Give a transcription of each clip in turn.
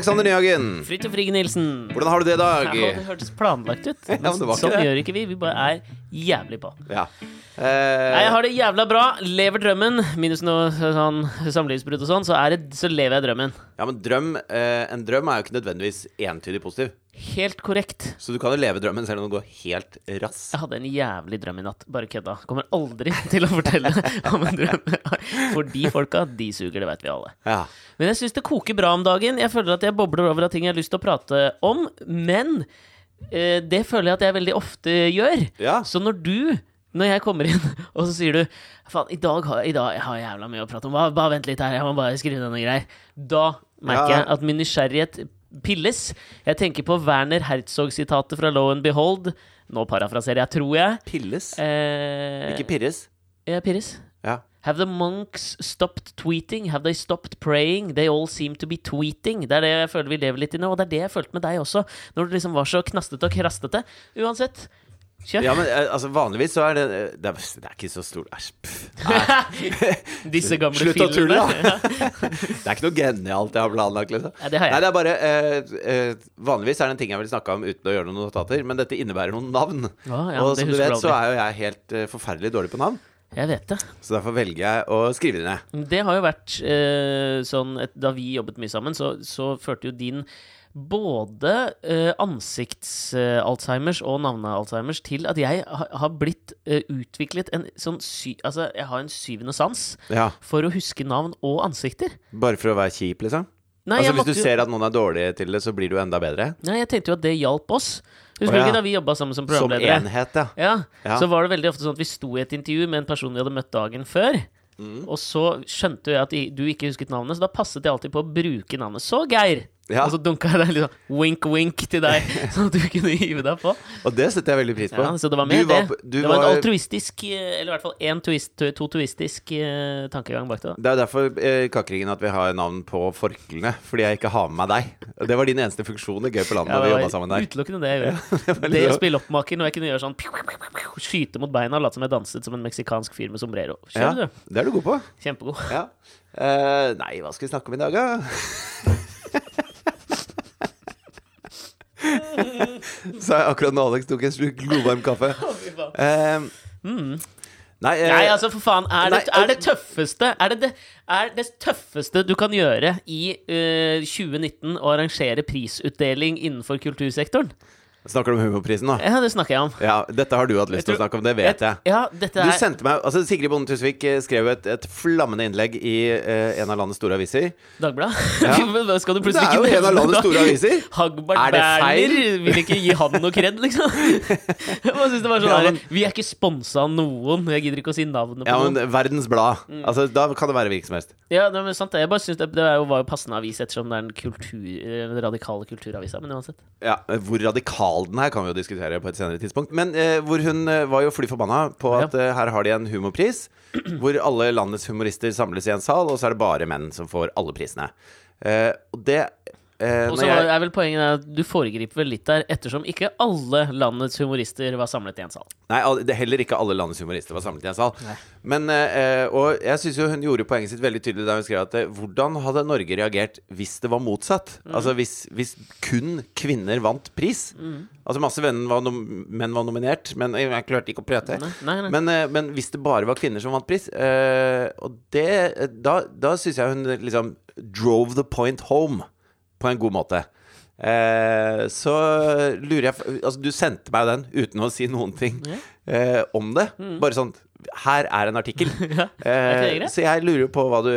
Alexander Nyhagen, Fridtjof Frigge Nilsen. hvordan har du det i dag? Ja, det hørtes planlagt ut. Men men var ikke sånn det. gjør ikke vi. Vi bare er jævlig på. Ja. Nei, Eh, jeg har det jævla bra. Lever drømmen. Minus noe sånn samlivsbrudd og sånn, så, er det, så lever jeg drømmen. ja, men drøm eh, En drøm er jo ikke nødvendigvis entydig positiv. Helt korrekt. Så du kan jo leve drømmen selv om det går helt rass. Jeg hadde en jævlig drøm i natt. Bare kødda. Kommer aldri til å fortelle om en drøm. For de folka, de suger, det vet vi alle. Ja. Men jeg syns det koker bra om dagen. Jeg føler at jeg bobler over av ting jeg har lyst til å prate om. Men eh, det føler jeg at jeg veldig ofte gjør. Ja. Så når du når jeg kommer inn, og så sier du Faen, i dag har, i dag, jeg har jævla mye å prate om. Bare, bare vent litt her, jeg må bare skrive ned noen greier. Da merker Ja. jeg at min nysgjerrighet pilles. Jeg tenker på Werner Herzog-sitatet fra Low and Behold. Nå parafraserer jeg, tror jeg. Pilles. Eh, Ikke pirres. ja, Pirres. Ja. Have the monks stopped tweeting? Have they stopped praying? They all seem to be tweeting. Det er det jeg føler vi lever litt i nå, og det er det jeg følte med deg også. Når du liksom var så knastete og krastete. Uansett, kjør. Ja, men eh, altså vanligvis så er det eh, Det er, det er ikke så stor Æsj. Disse gamle Slutt å tulle, da! Det er ikke noe genialt jeg har planlagt, liksom. Ja, det har jeg. Nei, det er bare eh, eh, Vanligvis er det en ting jeg vil snakke om uten å gjøre noen notater, men dette innebærer noen navn. Ah, ja, og som du vet, så er jo jeg helt eh, forferdelig dårlig på navn. Jeg vet det. Så derfor velger jeg å skrive det ned. Det har jo vært eh, sånn Da vi jobbet mye sammen, så, så førte jo din både eh, ansikts-Alzheimers og navne-Alzheimers til at jeg har blitt eh, utviklet en sånn sy... Altså, jeg har en syvende sans Ja, for å huske navn og ansikter. Bare for å være kjip, liksom? Nei, altså Hvis du jo- ser at noen er dårlige til det, så blir du enda bedre? Nei, jeg tenkte jo at det hjalp oss. Husker du oh, ja. ikke da vi jobba sammen som Som programledere? enhet, ja. Ja, Ja. Så var det veldig ofte sånn at vi sto i et intervju med en person vi hadde møtt dagen før. Mm. Og så skjønte jeg at du ikke husket navnet, så da passet jeg alltid på å bruke navnet. Så, Geir! Ja. Og så dunka jeg deg litt sånn wink-wink til deg, sånn at du kunne hive deg på. Og det setter jeg veldig pris på. Ja, så det var Du med var det. du det var en altruistisk, eh, eller i hvert fall én twist, to tuistisk eh, tankegang bak det. da. Det er derfor eh, Kakeringen at vi har navn på forklene. Fordi jeg ikke har med meg deg. Det var din eneste funksjon i Gøy på landet. Ja, da vi jobba sammen der utelukkende det jeg gjorde. Ja, det å spille oppmaker når jeg kunne gjøre sånn Skyte mot beina og late som jeg danset som en meksikansk fyr med sombrero. Ja, Kjør, du. det er du god på. Kjempegod. Ja. Eh, nei, hva skal vi snakke om i dag, da? Sa jeg akkurat når Alex tok en slurk glovarm kaffe. Eh, nei, eh, Nei, altså, for faen. Er det, er det tøffeste Er det det, er det tøffeste du kan gjøre i uh, 2019 å arrangere prisutdeling innenfor kultursektoren? Snakker du om humorprisen, da? Ja, det snakker jeg om. Ja, dette har du hatt lyst til å snakke om, det vet jeg. Ja, dette Du er sendte meg, altså Sigrid Bonde Tusvik eh, skrev et, et flammende innlegg i eh, en av landets store aviser. Dagbladet. Ja. Skal du Det er jo en av landets store aviser! Hagbart Er? Berner vil ikke gi han noe kred, liksom. Jeg synes det var sånn Ja, men- Vi er ikke sponsa av noen. Jeg gidder ikke å si navnet på Ja, noen. men Verdens Blad. Mm. Altså, da kan det være hvilken som helst. Ja, det, er sant, det. Jeg bare synes det, det var jo passende avis ettersom det er en kultur, eh, radikale kulturavisa. Men uansett. Ja, Hvor radikal den her kan vi jo diskutere på et senere tidspunkt. Men eh, hvor hun eh, var jo fly forbanna på Ja. at eh, her har de en humorpris. Hvor alle landets humorister samles i en sal, og så er det bare menn som får alle prisene. Eh, og det eh, Og så jeg, er vel poenget at du foregriper vel litt der, ettersom ikke alle landets humorister var samlet i en sal. Nei, det, heller ikke alle landets humorister var samlet i en sal. Nei. Men, eh, og jeg syns jo hun gjorde poenget sitt veldig tydelig da hun skrev at hvordan hadde Norge reagert hvis det var motsatt? Mm. Altså hvis, hvis kun kvinner vant pris. Mm. Altså masse var, nom menn var nominert, men jeg klarte ikke å prate. Nei, nei. Men, eh, men hvis det bare var kvinner som vant pris eh, Og det Da, da syns jeg hun liksom drove the point home på en god måte. Eh, så lurer jeg Altså, du sendte meg den uten å si noen ting eh, om det. Bare sånn Her er en artikkel. Ja, er eh, så jeg lurer på hva du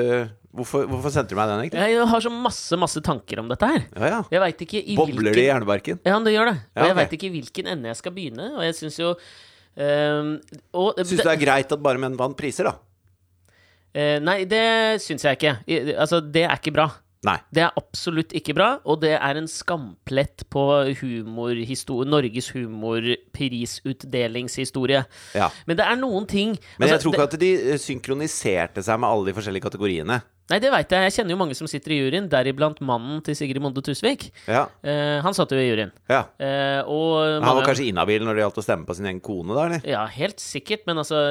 Hvorfor, hvorfor sendte du meg den, egentlig? Jeg har så masse, masse tanker om dette her. Ja, ja. Jeg ikke i Bobler det i hjernebarken? Ja, det gjør det. Og Ja, jeg ok. veit ikke i hvilken ende jeg skal begynne, og jeg syns jo um, og, Syns du det er greit at bare menn vant priser, da? Uh, nei, det syns jeg ikke. I, altså, det er ikke bra. Nei. Det er absolutt ikke bra, og det er en skamplett på Norges humorprisutdelingshistorie. Ja. Men det er noen ting Men jeg altså, tror ikke det, at de eh, synkroniserte seg med alle de forskjellige kategoriene. Nei, det veit jeg. Jeg kjenner jo mange som sitter i juryen, deriblant mannen til Sigrid Monde Tusvik. Ja. Eh, han satt jo i juryen. ja. Eh, og Han var kanskje inhabil når det gjaldt å stemme på sin egen kone, da, eller? Ja, helt sikkert. Men altså,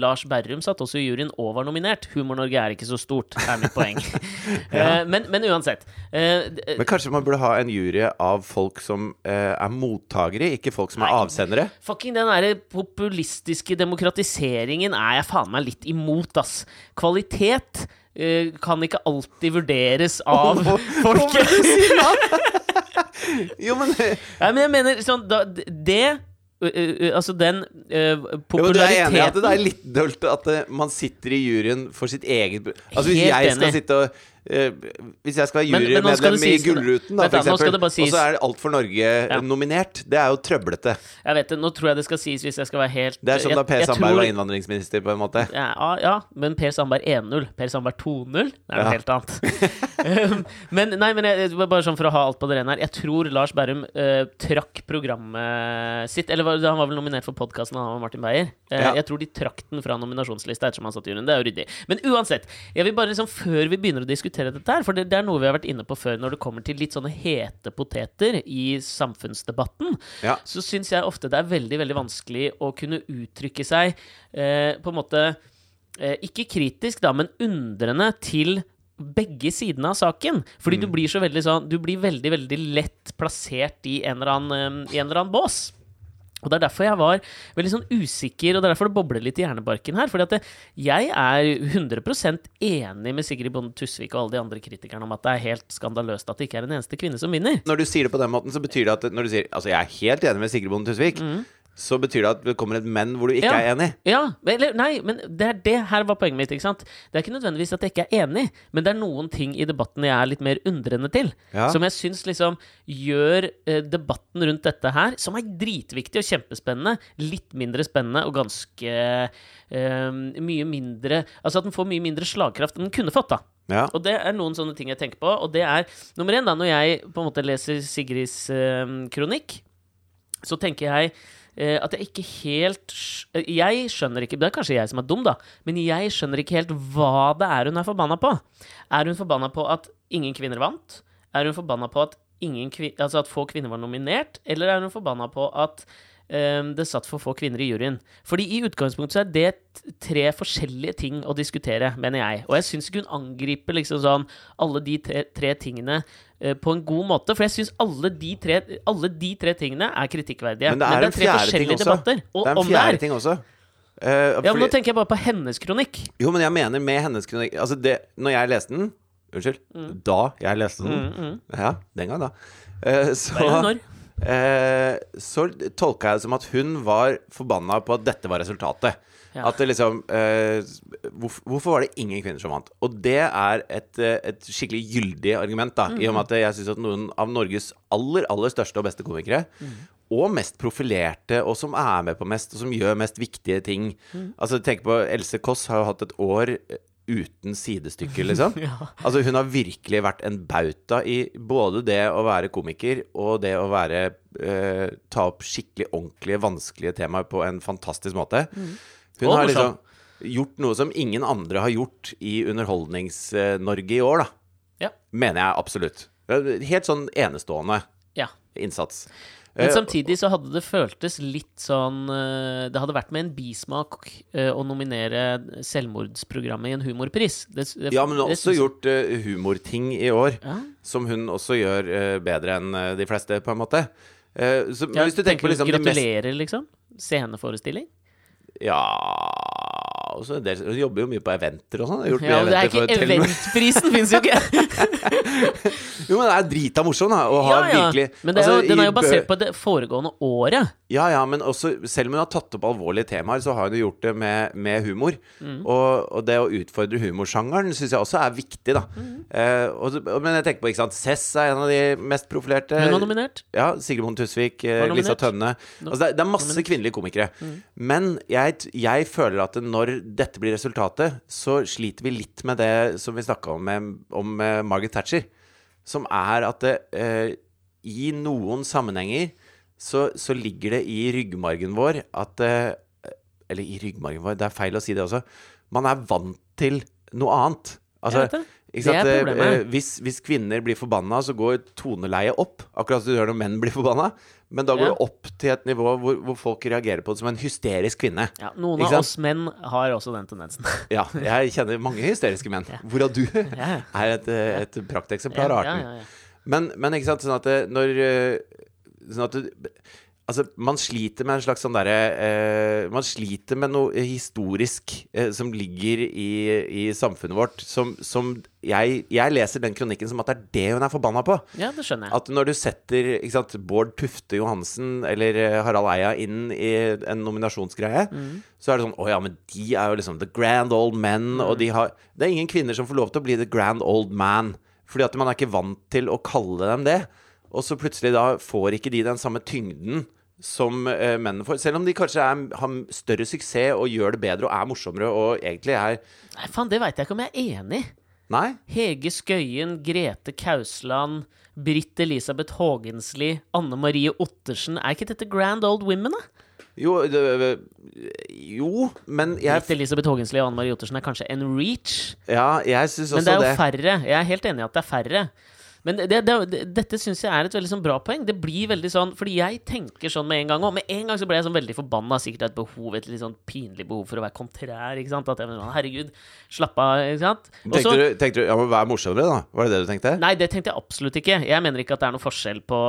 Lars Berrum satt også i juryen og var nominert. Humor-Norge er ikke så stort, er mitt poeng. eh, men, men uansett. Eh, Men kanskje man burde ha en jury av folk som eh, er mottakere, ikke folk som er Nei. avsendere? Fucking den derre populistiske demokratiseringen er jeg faen meg litt imot, ass. Kvalitet eh, kan ikke alltid vurderes av folket. Jo, men Nei, men jeg mener sånn da, Det Uh, uh, Altså, den ø, Jo, du er enig i at det er litt dølt at eh, man sitter i juryen for sitt eget Altså Hvis Helt jeg skal enig. sitte og eh, Hvis jeg skal være jurymedlem i Gullruten, da, for eksempel, og så er det Alt for Norge Ja. det er jo trøblete. Jeg vet det, Nå tror jeg det skal sies, hvis jeg skal være helt Det er som jeg- da Per Sandberg tror- var innvandringsminister, på en måte. Ja, ja, men Per Sandberg 1-0. Per Sandberg 2-0, det er noe Ja. helt annet. Um, men nei, men jeg, bare sånn for å ha alt på det rene her. Jeg tror Lars Berrum uh, trakk programmet sitt Eller han var vel nominert for podkasten han og Martin Beyer. Uh. Jeg tror de trakk den fra nominasjonslista ettersom han satt i juryen. Det er jo ryddig. Men uansett, jeg vil bare liksom før vi begynner å diskutere dette her, for det, det er noe vi har vært inne på før når det kommer til litt sånne hete poteter i samfunnsdebatten, Ja. så syns jeg ofte det er veldig, veldig vanskelig å kunne uttrykke seg eh, på en måte eh, Ikke kritisk, da, men undrende til begge sidene av saken. Fordi du blir så veldig sånn Du blir veldig, veldig lett plassert i en eller annen, eh, en eller annen bås. Og Det er derfor jeg var veldig sånn usikker, og det er derfor det bobler litt i hjernebarken her. fordi at det, jeg er 100% enig med Sigrid Bonde Tusvik og alle de andre kritikerne om at det er helt skandaløst at det ikke er en eneste kvinne som vinner. Når du sier det på den måten, så betyr det at når du sier Altså, jeg er helt enig med Sigrid Bonde Tusvik. Så betyr det at det kommer et men hvor du ikke. Ja. er enig. Ja, eller nei, men det er det her var poenget mitt. ikke sant? Det er ikke nødvendigvis at jeg ikke er enig, men det er noen ting i debatten jeg er litt mer undrende til. Ja. Som jeg syns liksom gjør eh, debatten rundt dette her, som er dritviktig og kjempespennende, litt mindre spennende og ganske eh, mye mindre Altså at den får mye mindre slagkraft enn den kunne fått, da. Ja. Og det er noen sånne ting jeg tenker på. Og det er nummer én, da, når jeg på en måte leser Sigrids eh, kronikk, så tenker jeg at jeg ikke helt eh, Jeg skjønner ikke Det er kanskje jeg som er dum, da, men jeg skjønner ikke helt hva det er hun er forbanna på. Er hun forbanna på at ingen kvinner vant? Er hun forbanna på at, altså at få kvinner var nominert? Eller er hun forbanna på at eh, det satt for få kvinner i juryen? Fordi i utgangspunktet så er det tre forskjellige ting å diskutere, mener jeg. Og jeg syns ikke hun angriper liksom sånn alle de tre, tre tingene eh, på en god måte. For jeg syns alle, de tre- alle de tre tingene er kritikkverdige. Men det er en tre fjerde ting forskjellige debatter. Og Det er en fjerde er ting også. Uh, ja, men Nå tenker jeg bare på hennes kronikk. Jo, men jeg mener med hennes kronikk Altså, det Når jeg leste den Unnskyld. Da jeg leste den. Ja, den gang, da. Uh, så Det er når. eh, så tolka jeg det som at hun var forbanna på at dette var resultatet. Ja. At det liksom eh, hvorfor, Hvorfor var det ingen kvinner som vant? Og det er et, eh, et skikkelig gyldig argument, da. I og med at jeg syns at noen av Norges aller, aller største og beste komikere, og mest profilerte, og som er med på mest, og som gjør mest viktige ting Altså, tenk på Else Kåss har jo hatt et år eh, uten sidestykke, liksom. Altså, hun har virkelig vært en bauta i både det å være komiker og det å være eh, Ta opp skikkelig ordentlige, vanskelige temaer på en fantastisk måte. Hun har liksom gjort noe som ingen andre har gjort i Underholdnings-Norge i år, da. Ja. Mener jeg absolutt. Helt sånn enestående ja. innsats. Men Eh, samtidig så hadde det føltes litt sånn eh, Det hadde vært med en bismak eh, å nominere selvmordsprogrammet i en humorpris. Det, det, Ja, men hun har også synes... gjort humorting i år, Ja. som hun også gjør bedre enn de fleste, på en måte. Så, Ja, hvis du tenker på liksom Gratulerer, mest liksom? Sceneforestilling? Ja også en del, Hun jobber jo mye på eventer og sånn. Ja, det er for ikke Telenor. Eventprisen, fins jo ikke! Jo, men det er drita morsom, da. Å ha Ja, ja. virkelig Men det jo, altså, den er jo basert på det foregående året. Ja, ja, men også selv om hun har tatt opp alvorlige temaer, så har hun gjort det med, med humor. Mm. Og, og det å utfordre humorsjangeren syns jeg også er viktig, da. Mm. Eh, og, men jeg tenker på, ikke sant, Cess er en av de mest profilerte. Hun var nominert. Ja, Sigrid Bonde Tusvik, eh, Lisa. Tønne. Altså, det, er, det er masse kvinnelige komikere. Mm. Men jeg, jeg føler at når dette blir resultatet, så sliter vi litt med det som vi snakka om med, om med Margaret Thatcher. Som er at det, eh, i noen sammenhenger så, så ligger det i ryggmargen vår at eh, Eller i ryggmargen vår, det er feil å si det også. Man er vant til noe annet. Altså, Jeg vet Ikke Det er? Eh, problemet. eh, hvis, hvis kvinner blir forbanna, så går toneleiet opp. Akkurat som du gjør når menn blir forbanna. Men da går Ja. det opp til et nivå hvor, hvor folk reagerer på det som en hysterisk kvinne. Ja, noen av oss menn har også den tendensen. Ja, jeg kjenner mange hysteriske menn. Hvorav du Ja. er et, et prakteksemplar av Ja, arten. ja, ja. Men, men ikke sant, sånn at det, når Sånn at du Altså, man sliter med en slags sånn derre eh, Man sliter med noe historisk eh, som ligger i, i samfunnet vårt, som, som jeg, jeg leser den kronikken som at det er det hun er forbanna på. ja, det skjønner jeg. At når du setter sant, Bård Tufte Johansen eller eh, Harald Eia inn i en nominasjonsgreie, så er det sånn Å ja, men de er jo liksom the grand old men, og de har Det er ingen kvinner som får lov til å bli the grand old man. Fordi at man er ikke vant til å kalle dem det. Og så plutselig da får ikke de den samme tyngden som eh, mennene får. Selv om de kanskje er, har større suksess og gjør det bedre og er morsommere og egentlig er Nei, faen, det veit jeg ikke om jeg er enig i. Nei? Hege Skøyen, Grete Kausland, Britt Elisabeth Haagensli, Anne Marie Ottersen. Er ikke dette grand old women, da? Jo, det, jo men jeg Britt Elisabeth Haagensli og Anne Marie Ottersen er kanskje en reach. Ja, jeg syns Men det er jo det. færre. Jeg er helt enig i at det er færre. Men det, det, det, dette syns jeg er et veldig sånn bra poeng. Det blir veldig sånn Fordi jeg tenker sånn med en gang, og med en gang så ble jeg sånn veldig forbanna. Sikkert et behov, et litt sånn pinlig behov for å være kontrær. Ikke sant? At jeg var sånn, Herregud, slapp av. Ikke sant? Også, Tenkte du, tenkte du ja, men vær morsommere, da? Var det det du tenkte? Nei, det tenkte jeg absolutt ikke. Jeg mener ikke at det er noen forskjell på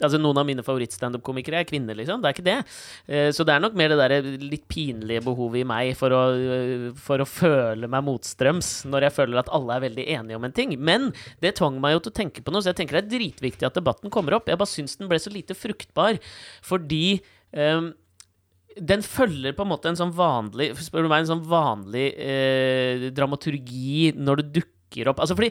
Altså, Noen av mine favorittstandup-komikere er kvinner, liksom. Det er ikke det. Eh, Så det er nok mer det der litt pinlige behovet i meg for å, eh, for å føle meg motstrøms når jeg føler at alle er veldig enige om en ting. Men det tvang meg jo til å tenke på noe, så jeg tenker det er dritviktig at debatten kommer opp. Jeg bare syns den ble så lite fruktbar fordi um, den følger på en måte en sånn vanlig Spør du meg, en sånn vanlig eh, dramaturgi når det dukker opp Altså fordi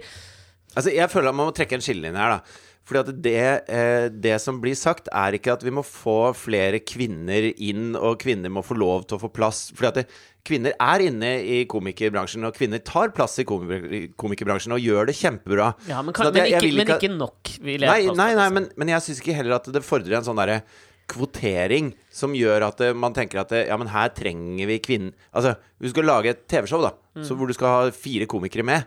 Altså, jeg føler at man må trekke en skillelinje her, da. Fordi at det, eh, det som blir sagt, er ikke at vi må få flere kvinner inn, og kvinner må få lov til å få plass. Fordi at det, kvinner er inne i komikerbransjen, og kvinner tar plass i komikerbransjen og gjør det kjempebra. Ja, men, kan, at men, jeg- jeg ikke, men ikke ikke nok, vil jeg Nei, nei, nei altså. men, men jeg syns ikke heller at det fordrer en sånn derre kvotering som gjør at det, man tenker at det, ja, men her trenger vi kvinnen Altså, hvis du skal lage et TV-show, da, Mm. så hvor du skal ha fire komikere med,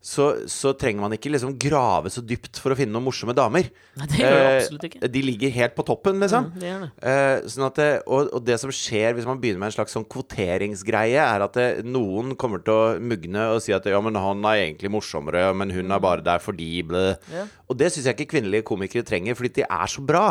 så, så trenger man ikke liksom grave så dypt for å finne noen morsomme damer. Nei, det gjør Eh, absolutt ikke. De ligger helt på toppen, liksom. Mm, det det. Eh, sånn at det, og, og det som skjer hvis man begynner med en slags sånn kvoteringsgreie, er at det, noen kommer til å mugne og si at ja, men han er egentlig morsommere, men hun er bare der fordi ble. Ja. Og det syns jeg ikke kvinnelige komikere trenger, fordi de er så bra.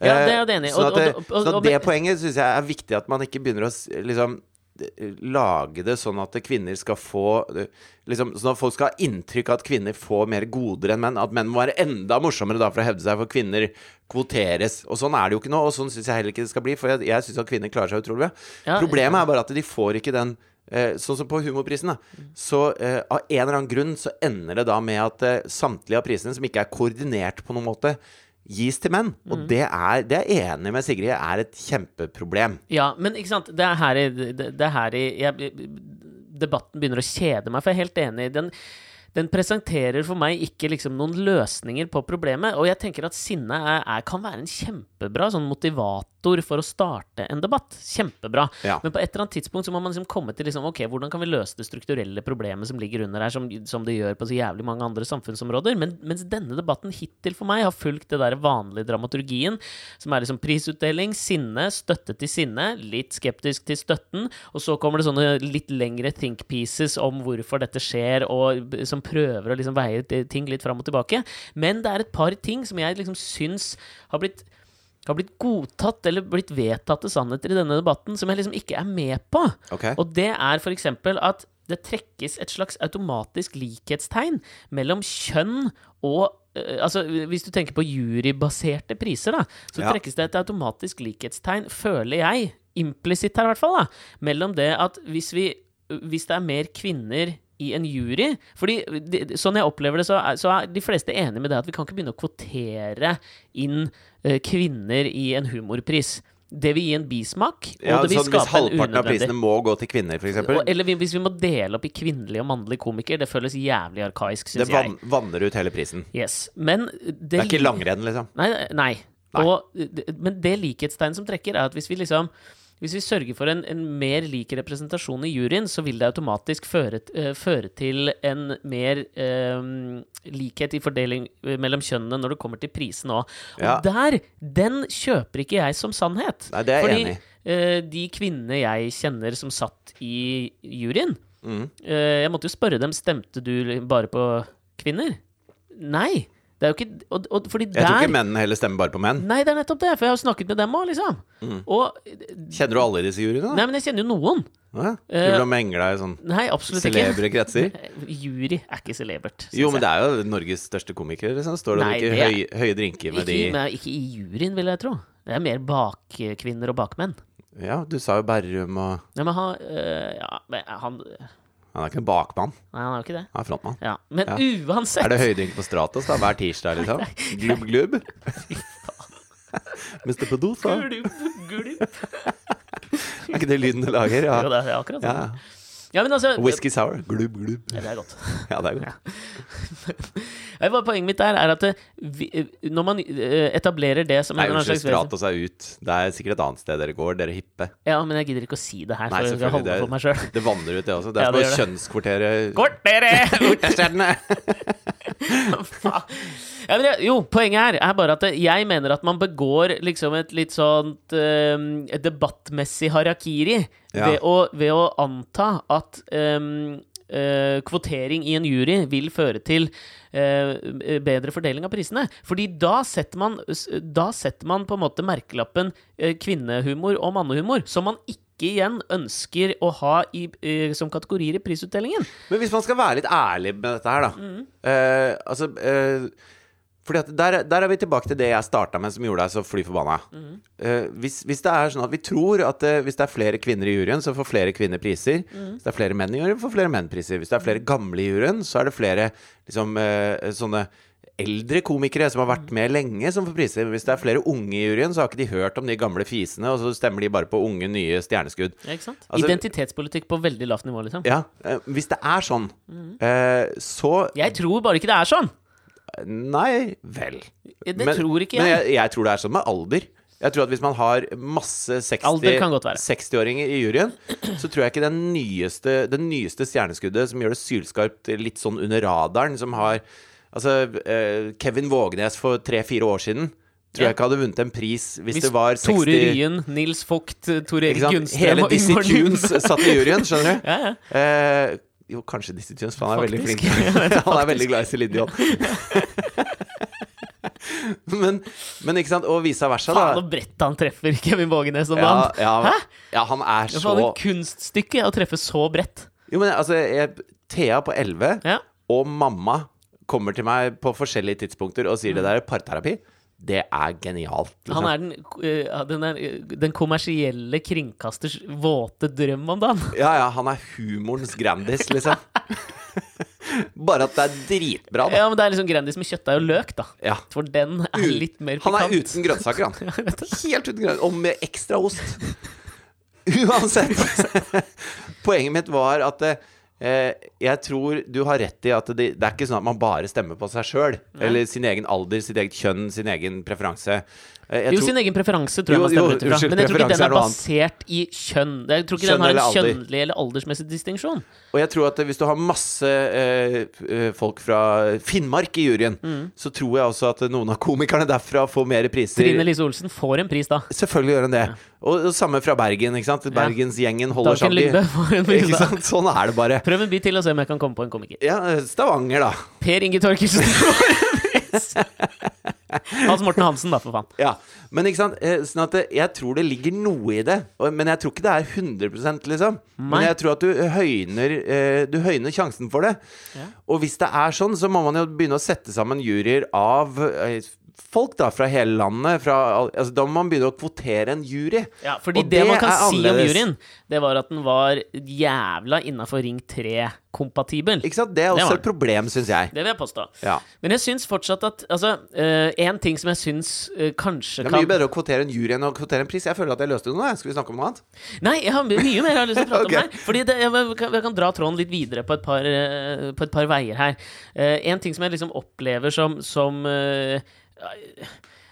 Ja, det er Eh, jeg enig i. Og- at det, og- og- og- at det poenget syns jeg er viktig at man ikke begynner å liksom eh, lage det sånn at kvinner skal få eh, liksom, Sånn at folk skal ha inntrykk av at kvinner får mer goder enn menn. At menn må være enda morsommere da for å hevde seg, for kvinner kvoteres. Og sånn er det jo ikke nå, og sånn syns jeg heller ikke det skal bli. For jeg, jeg syns at kvinner klarer seg utrolig bra. Ja, Problemet er bare at de får ikke den eh, Sånn som på Humorprisen, da. Så eh, av en eller annen grunn så ender det da med at eh, samtlige av prisene, som ikke er koordinert på noen måte, gis til menn. Mm. Og det er, det er jeg enig med Sigrid er et kjempeproblem. Ja, men ikke sant, det er her i, det, det er her i jeg, Debatten begynner å kjede meg, for jeg er helt enig. Den, den presenterer for meg ikke liksom noen løsninger på problemet. Og jeg tenker at sinne er, er, kan være en kjempebra sånn motivator for å starte en debatt. Kjempebra. Ja. Men på et eller annet tidspunkt så må man liksom komme til liksom, ok, hvordan kan vi løse det strukturelle problemet som ligger under her, som, som det gjør på så jævlig mange andre samfunnsområder. Men, mens denne debatten hittil for meg har fulgt det der vanlige dramaturgien, som er liksom prisutdeling, sinne, støtte til sinne, litt skeptisk til støtten, og så kommer det sånne litt lengre think pieces om hvorfor dette skjer, og som prøver å liksom veie ting litt fram og tilbake. Men det er et par ting som jeg liksom syns har blitt har blitt godtatt eller blitt vedtatte sannheter i denne debatten som jeg liksom ikke er med på. Okay. Og det er f.eks. at det trekkes et slags automatisk likhetstegn mellom kjønn og eh, Altså, hvis du tenker på jurybaserte priser, da, så Ja. trekkes det et automatisk likhetstegn, føler jeg, implisitt her i hvert fall, da, mellom det at hvis vi hvis det er mer kvinner i en jury Fordi de, Sånn jeg opplever det, så er, så er de fleste enige med det at vi kan ikke begynne å kvotere inn uh, kvinner i en humorpris. Det vil gi en bismak, og Ja, det vil sånn, hvis halvparten av prisene må gå til kvinner, f.eks. eller vi- hvis vi må dele opp i kvinnelige og mannlige komikere. det føles jævlig arkaisk, Det syns jeg. vann, vanner ut hele prisen. Yes. Men det, Det er ikke langrenn, liksom. Nei. nei. Nei. Og, men det likhetstegnet som trekker, er at hvis vi liksom hvis vi sørger for en, en mer lik representasjon i juryen, så vil det automatisk føre, eh, føre til en mer uh, likhet i fordeling eh, mellom kjønnene når det kommer til prisene òg. Og Ja. der, den kjøper ikke jeg som sannhet. Nei, det er jeg enig i. Uh, de kvinnene jeg kjenner som satt i juryen Mm. Jeg måtte jo spørre dem Stemte du bare på kvinner. Nei. Det er jo ikke og, og, Fordi Jeg tror ikke mennene heller stemmer bare på menn. Nei, det er nettopp det, for jeg har snakket med dem òg, liksom. Mm. Og Kjenner du alle disse juryene? da? Nei, men jeg kjenner jo noen. Ja. Eh, Du vil ha deg i sånn Nei, absolutt ikke. celebre kretser? Jury er ikke celebert. Jo, men det er jo Norges største komikere. Liksom. Står det Nei, ikke det høy, høye drinker med ikke, de i- ikke i juryen, vil jeg tro. Det er mer bakkvinner og bakmenn. Ja, du sa jo Berrum og Nei, men han øh, Ja, men han Han er ikke en bakmann, Nei, han er jo ikke det. han er frontmann. Ja. Men Ja. uansett Er det høyding på Stratos da, hver tirsdag, liksom? Glubb, glubb? Mr. Pedosa? Glubb, glubb. Er ikke det lyden du lager? Ja. Jo, det er akkurat sånn. Ja, men altså Whisky sour? Glubb, glubb. Ja, det er godt. Ja, det er godt. Ja, Poenget mitt der er at det, vi, når man øh, etablerer det som Nei, unnskyld, vesen er ut. Det er sikkert et annet sted dere går, dere hippe. Ja, men jeg gidder ikke å si det her, Nei, for jeg. Det, for meg sjøl. det vanner ut, det også. Det er ja, som å Kortere! urtestjernene. Faen. Ja, men jo, poenget her er bare at jeg mener at man begår liksom et litt sånt eh, et debattmessig harakiri Ja. ved, å, ved å anta at um, uh, kvotering i en jury vil føre til uh, bedre fordeling av prisene. Fordi da setter man, da setter man på en måte merkelappen uh, kvinnehumor og mannehumor, som man ikke igjen ønsker å ha i, uh, som kategorier i prisutdelingen. Men hvis man skal være litt ærlig med dette her, da Mm. Uh, Altså eh, fordi at der, der er vi tilbake til det jeg starta med, som gjorde deg så fly forbanna. Mm. Uh, hvis, hvis det er sånn at vi tror at uh, hvis det er flere kvinner i juryen, så får flere kvinner priser. Mm. Hvis det er flere menn i juryen, får flere menn priser. Hvis det er flere gamle i juryen, så er det flere liksom, uh, sånne eldre komikere som har vært med lenge, som får priser. Hvis det er flere unge i juryen, så har ikke de hørt om de gamle fisene, og så stemmer de bare på unge, nye stjerneskudd. Ja, ikke sant? Altså- Identitetspolitikk på veldig lavt nivå, liksom. Ja, Hvis det er sånn, Mm. så Jeg tror bare ikke det er sånn! Nei vel. Det tror ikke Men jeg. jeg, jeg tror det er sånn med alder. Jeg tror at Hvis man har masse 60 Alder kan godt være. 60-åringer i juryen, så tror jeg ikke den nyeste, det nyeste stjerneskuddet som gjør det sylskarpt litt sånn under radaren, som har Altså, eh, Kevin Vågenes for tre-fire år siden tror Ja. jeg ikke hadde vunnet en pris hvis, Hvis det var 60 Tore Ryen, Nils Vogt, Tor Erik ikke? Gunstrøm Hele og Dizzie Tunes satt i juryen, skjønner du? Ja, ja. Eh, jo, kanskje Dizzie Jones, for han er veldig flink. han er veldig glad i Céline Dion. men, men ikke sant, og vice versa, Faen, så brettet han treffer Kevin Vågenes om Ja, ja, Hæ? ja, han er Det er så faen et kunststykke å treffe så bredt. Jo, men altså, jeg, Thea på 11 Ja. og mamma kommer til meg på forskjellige tidspunkter og sier det der er parterapi. Det er genialt. Liksom. Han er den, eh, den, er, eh, den kommersielle kringkasters våte drøm om dagen. Ja, ja, han er humorens Grandis, liksom. Bare at det er dritbra, da. Ja, men det er liksom Grandis med kjøttdeig og løk, da. Ja. For den er litt mer pikant. Han er uten grønnsaker, han. Helt uten grønnsaker. Og med ekstra ost. Uansett. Poenget mitt var at eh, jeg tror du har rett i at det, det er ikke sånn at man bare stemmer på seg sjøl. Eller sin egen alder, sitt eget kjønn, sin egen preferanse. Eh, jeg Jo, tror- sin egen preferanse tror jeg man stemmer ut ifra. Men jeg tror ikke den er er basert i kjønn. Jeg tror ikke Kjønn den har en alder. kjønnlig eller aldersmessig distinksjon. Og jeg tror at hvis du har masse eh, eh, folk fra Finnmark i juryen, Mm. så tror jeg også at noen av komikerne derfra får mer priser. Trine Lise Olsen får en pris, da. Selvfølgelig gjør hun det. Og det samme fra Bergen. ikke sant? Bergensgjengen holder sammen. Sånn er det bare. Prøv en bit til og se om jeg kan komme på en komiker. Ja, Stavanger, da. Per Inge Torkelsen! Hans Morten Hansen, da, for faen. Ja, Men ikke sant? Eh, Sånn at jeg tror det ligger noe i det. Men jeg tror ikke det er 100 liksom. Men jeg tror at du høyner, eh, du høyner sjansen for det. Ja. Og hvis det er sånn, så må man jo begynne å sette sammen juryer av eh, folk da fra hele landet. Fra, altså, da må man begynne å kvotere en jury. Ja, fordi det, det, man kan si om juryen, det var at den var jævla innafor Ring 3-kompatibel. Ikke sant? Det er også det et problem, syns jeg. Det vil jeg påstå. Ja. Men jeg syns fortsatt at Altså, én ting som jeg syns uh, kanskje Det er kan mye bedre å kvotere en jury enn å kvotere en pris. Jeg føler at jeg løste noe. Skal vi snakke om noe annet? Nei, jeg har mye mer jeg har lyst til å prate okay. om her. Fordi det, jeg, jeg, kan, jeg kan dra tråden litt videre på et par, uh, på et par veier her. Eh, en ting som jeg liksom opplever som, som eh,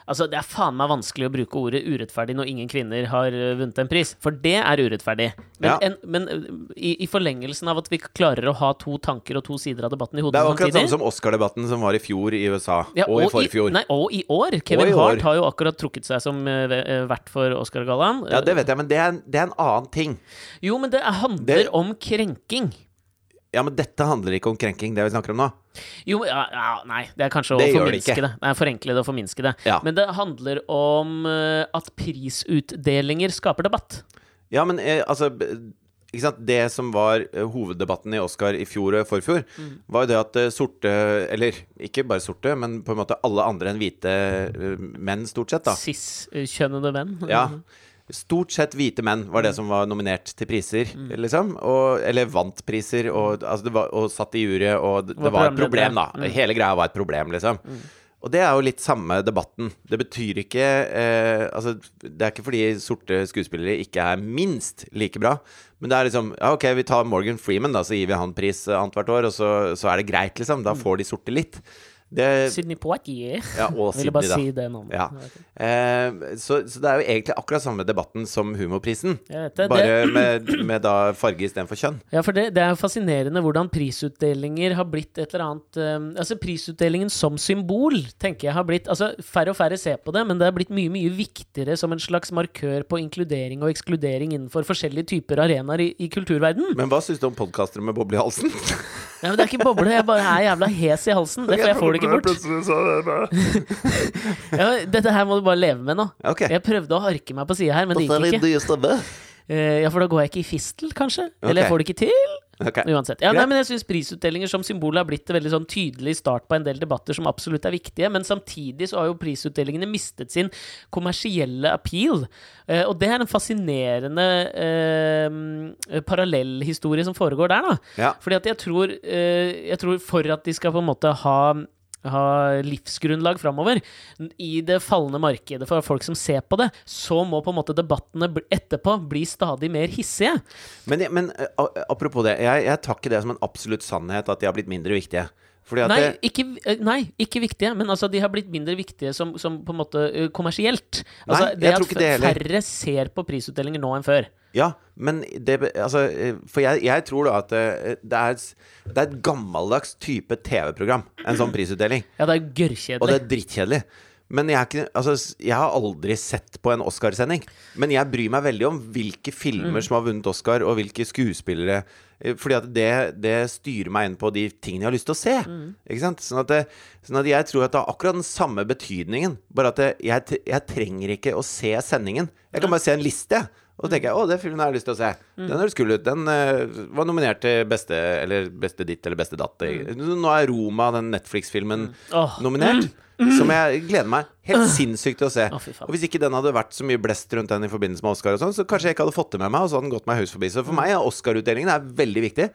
Altså, det er faen meg vanskelig å bruke ordet urettferdig når ingen kvinner har eh, vunnet en pris, for det er urettferdig. Men, Ja. en, men eh, i, i forlengelsen av at vi klarer å ha to tanker og to sider av debatten i Det er akkurat samtidig samme som Oscar-debatten som var i fjor i USA. ja, og, i forfjor. nei, og i år. Kevin i Hart år. Har jo akkurat trukket seg som eh, vert for Oscar-gallaen. Ja, det vet jeg, men det er, det er en annen ting. Jo, men det handler Det- om krenking. Ja, men dette handler ikke om krenking, det vi snakker om nå. Jo, ja, ja, nei, det er kanskje å Det det forminske ikke. det. Nei, forenkle det og forminske det. Ja. Men det handler om eh, at prisutdelinger skaper debatt. Ja, men eh, altså? Det som var eh, hoveddebatten i Oscar i fjor og forfjor, Mm. var jo det at sorte Eller ikke bare sorte, men på en måte alle andre enn hvite menn, stort sett, da. Cis-kjønnede menn. Ja. Stort sett hvite menn var det som var nominert til priser, liksom. Og, eller vant priser, og, altså det var, og satt i jury, og det, Var det var et problem, da. Hele greia var et problem, liksom. Og det er jo litt samme debatten. Det betyr ikke eh, Altså, det er ikke fordi sorte skuespillere ikke er minst like bra, men det er liksom Ja, ok, vi tar Morgan Freeman, da, så gir vi han pris eh, annethvert år, og så, så er det greit, liksom. Da får de sorte litt. Det Sydney Poitier. Ja, og Ville bare Sydney, da. si det navnet. Ja. Eh, så, så det er jo egentlig akkurat samme debatten som humorprisen. det, bare det. Med, med da farge istedenfor kjønn. Ja, for det, det er jo fascinerende hvordan prisutdelinger har blitt et eller annet um, Altså, prisutdelingen som symbol, tenker jeg har blitt Altså, færre og færre ser på det, men det har blitt mye, mye viktigere som en slags markør på inkludering og ekskludering innenfor forskjellige typer arenaer i, i kulturverden. Men hva syns du om podkastere med boble i halsen? Ja, men det er ikke boble, jeg bare er jævla hes i halsen. Det, for jeg får det ikke bort. Ja, dette her må du bare leve med nå. Okay. Jeg prøvde å harke meg på sida her, men det gikk ikke. Eh, ja, for da går jeg ikke i fistel, kanskje? Eller jeg får det ikke til? Okay. Uansett. Ja, nei, men jeg syns prisutdelinger som symbol har blitt en veldig sånn tydelig start på en del debatter som absolutt er viktige, men samtidig så har jo prisutdelingene mistet sin kommersielle appeal. Eh, og det er en fascinerende eh, parallellhistorie som foregår der, da. Ja. Fordi at jeg tror, eh, jeg tror for at de skal på en måte ha ha livsgrunnlag framover i det fallende markedet for folk som ser på det, så må på en måte debattene etterpå bli stadig mer hissige. Men, men eh, apropos det, jeg, jeg tar ikke det som en absolutt sannhet at de har blitt mindre viktige. Fordi at Nei ikke, eh, nei, ikke viktige, men altså de har blitt mindre viktige som, som på en måte eh, kommersielt. Altså, Nei, jeg det tror at færre ser på prisutdelinger nå enn før. Ja, men det Altså, eh, for jeg, jeg tror da at eh, det er, det er et gammeldags type TV-program, en sånn prisutdeling. Ja, det er Og det er drittkjedelig. Men jeg, ikke, altså, jeg har aldri sett på en Oscarsending. Men jeg bryr meg veldig om hvilke filmer som har vunnet Oscar, og hvilke skuespillere. eh, Fordi at det, det styrer meg inn på de tingene jeg har lyst til å se. Ikke sant? Sånn at, det, sånn at jeg tror at det har akkurat den samme betydningen. Bare at det, jeg, jeg trenger ikke å se sendingen. Jeg kan bare se en liste. Og så tenker jeg å, den filmen har jeg lyst til å se. Den høres kul ut. Den uh, var nominert til beste Eller beste ditt eller beste datt. Nå er Roma, den Netflix-filmen, oh. nominert. Som jeg gleder meg helt sinnssykt til å se. Oh. Og hvis ikke den hadde vært så mye blest rundt den i forbindelse med Oscar, og sånn, så kanskje jeg ikke hadde fått det med meg, og så hadde den gått meg høyst forbi. Så for meg er Oscar-utdelingen veldig viktig.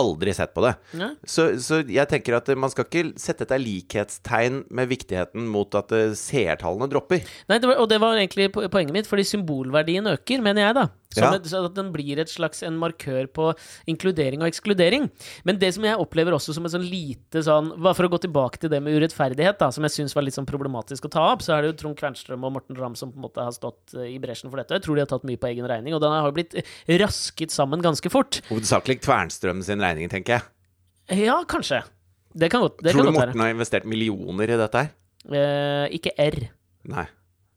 Aldri sett på det. Ja. Så, så jeg tenker at man skal ikke sette et likhetstegn med viktigheten mot at eh, seertallene dropper. Nei, det var, og det var egentlig poenget mitt, fordi symbolverdien øker, mener jeg, da. Ja. et, at den blir et slags en markør på inkludering og ekskludering. Men det som jeg opplever også som en sånn lite sånn Bare for å gå tilbake til det med urettferdighet, da, som jeg syns var litt sånn problematisk å ta opp, så er det jo Trond Kvernstrøm og Morten Ramm som på en måte har stått eh, i bresjen for dette. Jeg tror de har tatt mye på egen regning, og den har jo blitt eh, rasket sammen ganske fort. Hovedsakelig Kvernstrøm sin regning, tenker jeg. Ja, kanskje. Det kan godt, være. Tror du Morten har investert millioner i dette her? Eh, ikke R, Nei.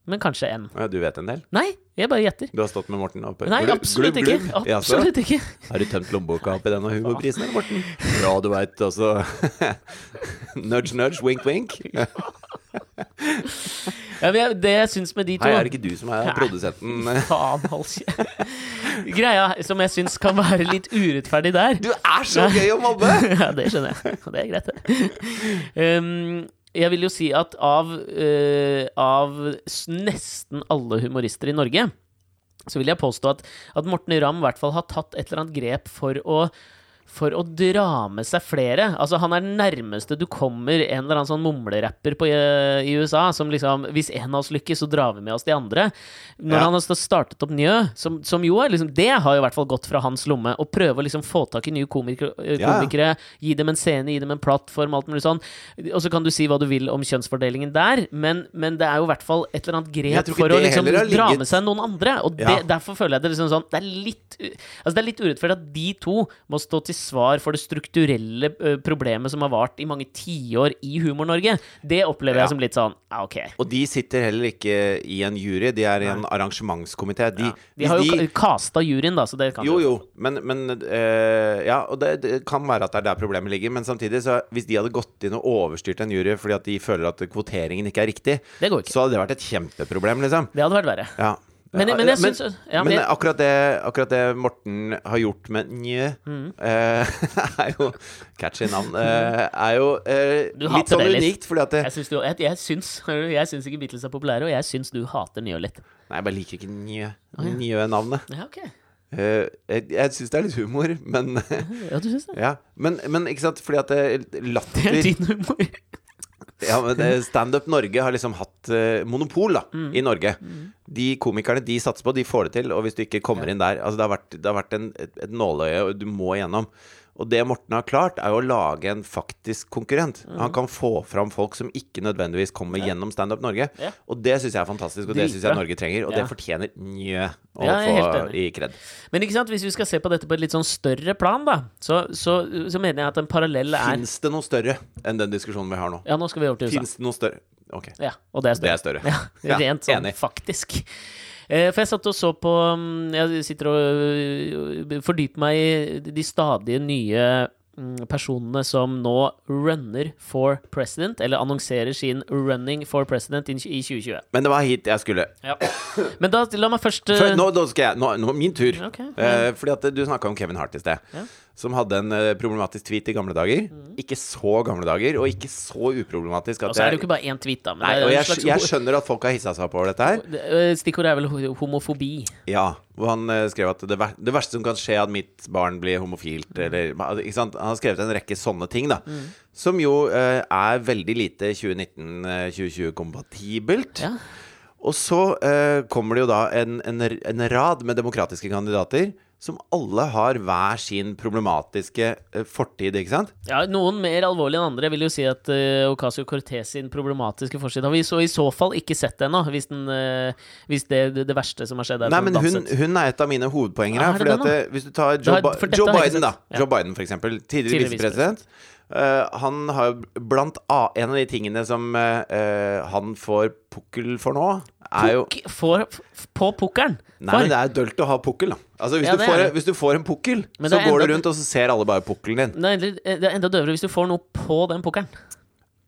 Men kanskje én. Ja, Du vet en del? Nei, jeg bare gjetter. Du har stått med Morten oppe Nei, absolutt glubb, ikke. glubb. Jaså? Absolutt ikke. Har du tømt lommeboka oppi denne humorprisen, Morten? Ja, du veit, altså Nudge, nudge, wink, wink. Ja, det jeg syns med de to Hei, er det ikke du som er produsenten? Faen, hold. Greia som jeg syns kan være litt urettferdig der Du er så gøy å mobbe! Ja, det skjønner jeg. Det er greit, det. Um, jeg vil jo si at av, uh, av nesten alle humorister i Norge, så vil jeg påstå at, at Morten Ramm i hvert fall har tatt et eller annet grep for å for å dra med seg flere. Altså, han er den nærmeste du kommer en eller annen sånn mumlerapper på, eh, i USA, som liksom Hvis en av oss lykkes, så drar vi med oss de andre. Når Ja. han har startet opp Njø, som, som jo er liksom Det har jo i hvert fall gått fra hans lomme. Å prøve å liksom få tak i nye komikere, komikere Ja, gi dem en scene, gi dem en plattform, alt mulig sånn. Og så kan du si hva du vil om kjønnsfordelingen der, men, men det er jo i hvert fall et eller annet grep for å liksom dra med seg noen andre. Og det, Ja. derfor føler jeg det liksom sånn Det er litt Altså det er litt urettferdig at de to må stå til svar for det strukturelle problemet som har vart i mange tiår i Humor-Norge. Det opplever Ja. jeg som litt sånn ja, ok. Og de sitter heller ikke i en jury, de er i en arrangementskomité. De, De har jo de- kasta juryen, da, så det kan Jo, jo, men, men eh, Ja, og det, det kan være at det er der problemet ligger. Men samtidig, så hvis de hadde gått inn og overstyrt en jury fordi at de føler at kvoteringen ikke er riktig, Det går ikke. så hadde det vært et kjempeproblem, liksom. Det hadde vært verre. Ja. Men- men jeg synes, ja, men men- akkurat, det, akkurat det Morten har gjort med Njø, Mm. eh, er jo Catchy navn. eh, er jo Du litt sånn unikt, fordi at det, Jeg syns, du, jeg, jeg, syns, jeg syns ikke Beatles er populære, og jeg syns du hater Njø litt. Nei, jeg bare liker ikke Njø. Njø-navnet. Ja, okay. Uh, jeg jeg syns det er litt humor, men Ja, du syns det? Ja, men, men ikke sant, fordi at det, latter Det er din humor. Ja, men Standup Norge har liksom hatt uh, monopol da, Mm. i Norge. De komikerne de satser på, de får det til. Og hvis du ikke kommer inn der Altså, det har vært, det har vært en, et, et nåløye, du må igjennom. Og det Morten har klart, er jo å lage en faktisk konkurrent. Mm. Han kan få fram folk som ikke nødvendigvis kommer gjennom Standup Norge. Ja. Og det syns jeg er fantastisk, og det syns jeg Norge trenger. Og Ja. det fortjener Njø å Ja, få i kred. Men ikke sant, hvis vi skal se på dette på et litt sånn større plan, da, så, så, så mener jeg at en parallell er Fins det noe større enn den diskusjonen vi har nå? Ja, nå skal vi over til USA. Fins det noe større? Ok. Ja, og det er større. Det er større. Ja, Ja, rent sånn enig. faktisk. Eh, For jeg satt og så på mm, Jeg sitter og øh, fordyper meg i de stadige nye mm, personene som nå runner for president, eller annonserer sin running for president i i 2020. Men det var hit jeg skulle. Ja. Men da, la meg først øh, Før, nå, nå skal jeg Nå, nå min tur. Okay. Uh, fordi at du snakka om Kevin Hart i sted. Ja. Som hadde en eh, problematisk tweet i gamle dager. Mm. Ikke så gamle dager, og ikke så uproblematisk. Og så er det jo ikke bare én tweet, da. Men nei, og jeg, slags jeg skjønner at folk har hissa seg opp over dette her. Øh, Stikkordet er vel homofobi. Ja, hvor han eh, skrev at det, ver det verste som kan skje, er at mitt barn blir homofilt, Mm. eller ikke sant? Han har skrevet en rekke sånne ting, da. Som jo eh, er veldig lite 2019-2020-kompatibelt. Ja. Og så eh, kommer det jo da en, en, en rad med demokratiske kandidater som alle har hver sin problematiske eh, fortid, ikke sant? Ja, Noen mer alvorlig enn andre. Jeg vil jo si at uh, Ocasio Cortez sin problematiske fortid har vi så, i så fall ikke sett ennå, hvis, den, uh, hvis det, det, verste som har skjedd, er Nei, men hun hun, er et av mine hovedpoenger her. er Fordi at det, Hvis du tar Joe, har- Joe Biden, da. Ja. Joe Biden, for eksempel. Tidligere Tidligere visepresident. Uh, han har blant annet En av de tingene som uh, eh, han får pukkel for nå, er jo Pukk får f- på pukkelen! Nei, men det er dølt å ha pukkel, da. Altså, hvis, Ja, du det får, er det. hvis du får en pukkel, Men så det er går du enda- rundt, og så ser alle bare pukkelen din. Det er, enda- det er enda døvere hvis du får noe på den pukkelen.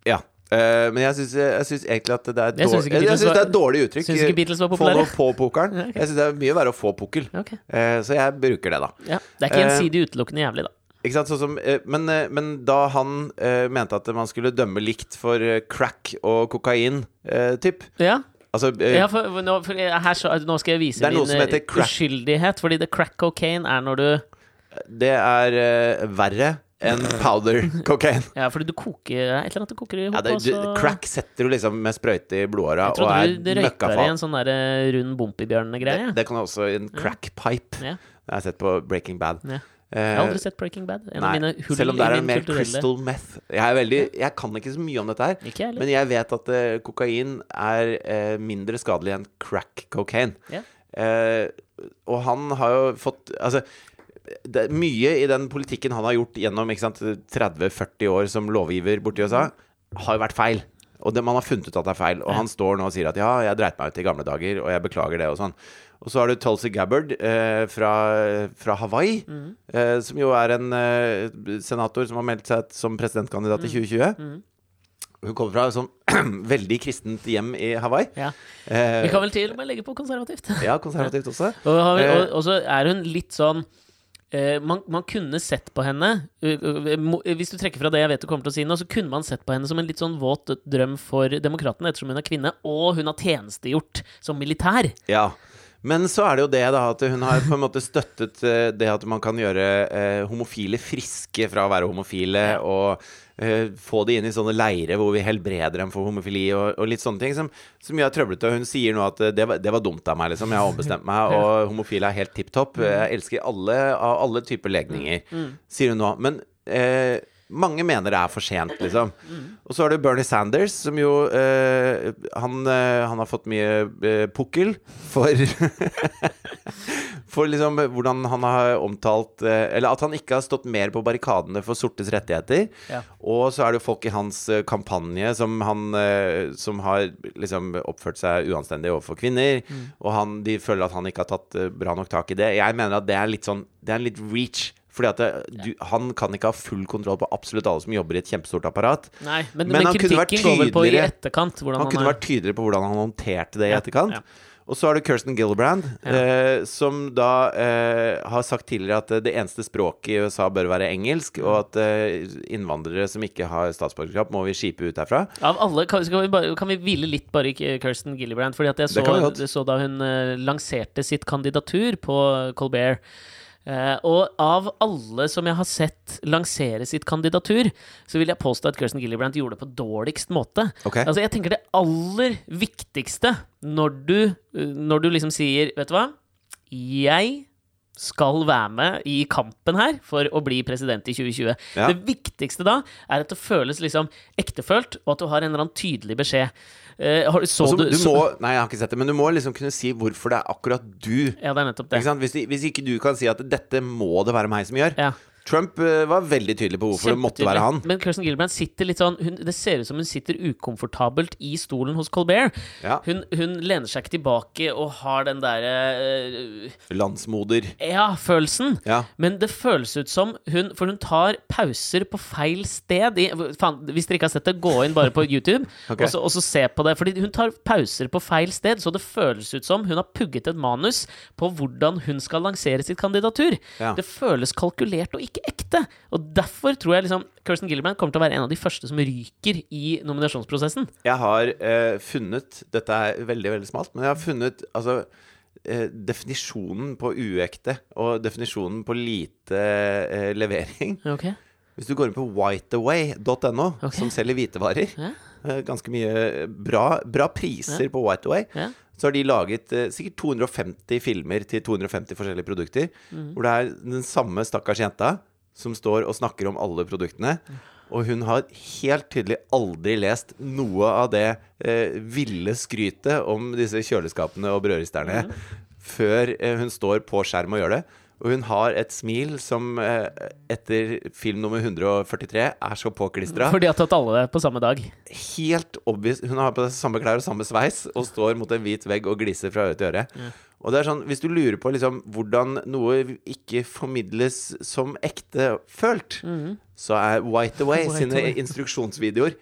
Ja. Eh, men jeg syns, jeg syns egentlig at det er, Jeg syns dårlig, ikke jeg, Beatles syns det er var- et dårlig uttrykk. Syns ikke Beatles var Få populære? noe på pukkelen. Jeg syns det er mye verre å få pukkel. Ok. Eh, så jeg bruker det, da. Ja, det er ikke Eh, gjensidig utelukkende jævlig, da. Ikke sant? Sånn som, eh, men, eh, men da han eh, mente at man skulle dømme likt for eh, crack og kokain, eh, typ Ja, Altså eh, ja for, nå, for her, så, nå skal jeg vise min eh, uskyldighet. Fordi the crack cocaine er når du Det er eh, verre enn powder cocaine. Ja, fordi du koker Et eller annet du koker i Ja, det, du, crack setter du liksom med sprøyte i blodåra Jeg og trodde er du det røyka i en sånn der eh, rund Bompibjørn-greie. Det, det kan også en crack pipe. Ja. Det har jeg sett på Breaking Bad. Ja. Eh, Jeg har aldri sett Breaking Bad. Nei, selv om det er mer kulturelle crystal meth. Jeg, er veldig, jeg kan ikke så mye om dette her. Ikke. Men jeg vet at uh, kokain er uh, mindre skadelig enn crack cocaine. Yeah. Uh, og han har jo fått Altså, det er mye i den politikken han har gjort gjennom 30-40 år som lovgiver borti USA, har jo vært feil. Og det, man har funnet ut at det er feil. Og han står nå og sier at ja, jeg dreit meg ut i gamle dager, og jeg beklager det, og sånn. Og så har du Tulsi Gabbard eh, fra, fra Hawaii, mm. eh, som jo er en eh, senator som har meldt seg som presidentkandidat i 2020. Mm. Hun kommer fra et sånn veldig kristent hjem i Hawaii. Ja. Eh, Vi kan vel til og med legge på konservativt. ja, konservativt også. Og, har vi, Eh. og, og så er hun litt sånn eh, man, man kunne sett på henne Hvis du trekker fra det jeg vet du kommer til å si nå, så kunne man sett på henne som en litt sånn våt drøm for demokratene, ettersom hun er kvinne, og hun har tjenestegjort som militær. Ja. Men så er det jo det, da, at hun har på en måte støttet eh, det at man kan gjøre eh, homofile friske fra å være homofile, og eh, få de inn i sånne leire hvor vi helbreder dem for homofili, og, og litt sånne ting som, som gjør trøblete. Og hun sier nå at eh, det var, det var dumt av meg, liksom. Jeg har ombestemt meg, og homofile er helt tipp topp. Jeg elsker alle av alle typer legninger, sier hun nå. Men eh, mange mener det er for sent, liksom. Og så har du Bernie Sanders, som jo eh, han, eh, han har fått mye eh, pukkel for For liksom hvordan han har omtalt Eller at han ikke har stått mer på barrikadene for sortes rettigheter. Ja. Og så er det jo folk i hans kampanje som, han, som har liksom oppført seg uanstendig overfor kvinner. Og han, de føler at han ikke har tatt bra nok tak i det. Jeg mener at det er litt sånn Det er en litt reach. Fordi at det, du, Han kan ikke ha full kontroll på absolutt alle som jobber i et kjempestort apparat. Nei, men, Men men, han kunne vært tydeligere. etterkant. Han han, kunne vært tydeligere på hvordan han håndterte det i etterkant. ja. Og så har du Kirsten Gillibrand, eh, som da eh, har sagt tidligere at eh, det eneste språket i USA bør være engelsk, og at eh, innvandrere som ikke har statsborgerskap, må vi skipe ut herfra. Av alle, kan, vi bare, kan vi hvile litt bare i Kirsten Gillibrand? Fordi at jeg så, så da hun eh, lanserte sitt kandidatur på Colbert. Eh, og av alle som jeg har sett lansere sitt kandidatur, så vil jeg påstå at Kirsten Gillibrand gjorde det på dårligst måte. Okay. Altså, jeg tenker det aller viktigste når du, når du liksom sier Vet du hva? Jeg skal være med i kampen her for å bli president i 2020. Ja. Det viktigste da er at det føles liksom ektefølt, og at du har en eller annen tydelig beskjed. Eh, har, så Også, du, du så- må, nei, jeg har ikke sett det, men du må liksom kunne si hvorfor det er akkurat du. Ja, det er nettopp det. Ikke? Hvis, hvis ikke du kan si at dette må det være meg som gjør. Ja. Trump eh, var veldig tydelig på hvorfor det måtte være han. Men Kirsten Gillibrand sitter litt sånn hun, Det ser ut som hun sitter ukomfortabelt i stolen hos Colbert. Ja. Hun, hun lener seg ikke tilbake og har den derre Landsmoder. Ja-følelsen. Ja. Men det føles ut som hun For hun tar pauser på feil sted. I, faen, hvis dere ikke har sett det, gå inn bare på YouTube okay. og, så, og så se på det. Fordi hun tar pauser på feil sted, så det føles ut som hun har pugget et manus på hvordan hun skal lansere sitt kandidatur. Ja. Det føles kalkulert og ikke ekte. Og derfor tror jeg liksom Kirsten Gillibrand kommer til å være en av de første som ryker i nominasjonsprosessen. Jeg har eh, funnet Dette er veldig, veldig smalt, men jeg har funnet altså eh, definisjonen på uekte og definisjonen på lite eh, levering. Okay. Hvis du går inn på whiteaway.no, okay. som selger hvitevarer, Ja. eh, ganske mye bra, bra priser på Whiteaway, Ja. Så har de laget eh, sikkert 250 filmer til 250 forskjellige produkter, Mm. hvor det er den samme stakkars jenta som står og snakker om alle produktene. Og hun har helt tydelig aldri lest noe av det eh, ville skrytet om disse kjøleskapene og brødristerne før eh, hun står på skjerm og gjør det. Og hun har et smil som eh, etter film nummer 143 er så påklistra. For de har tatt alle på samme dag. Helt obvious Hun har på seg samme klær og samme sveis og står mot en hvit vegg og gliser fra øre til øre. Og det er sånn, Hvis du lurer på liksom hvordan noe ikke formidles som ekte følt, så er White Away White sine Away. instruksjonsvideoer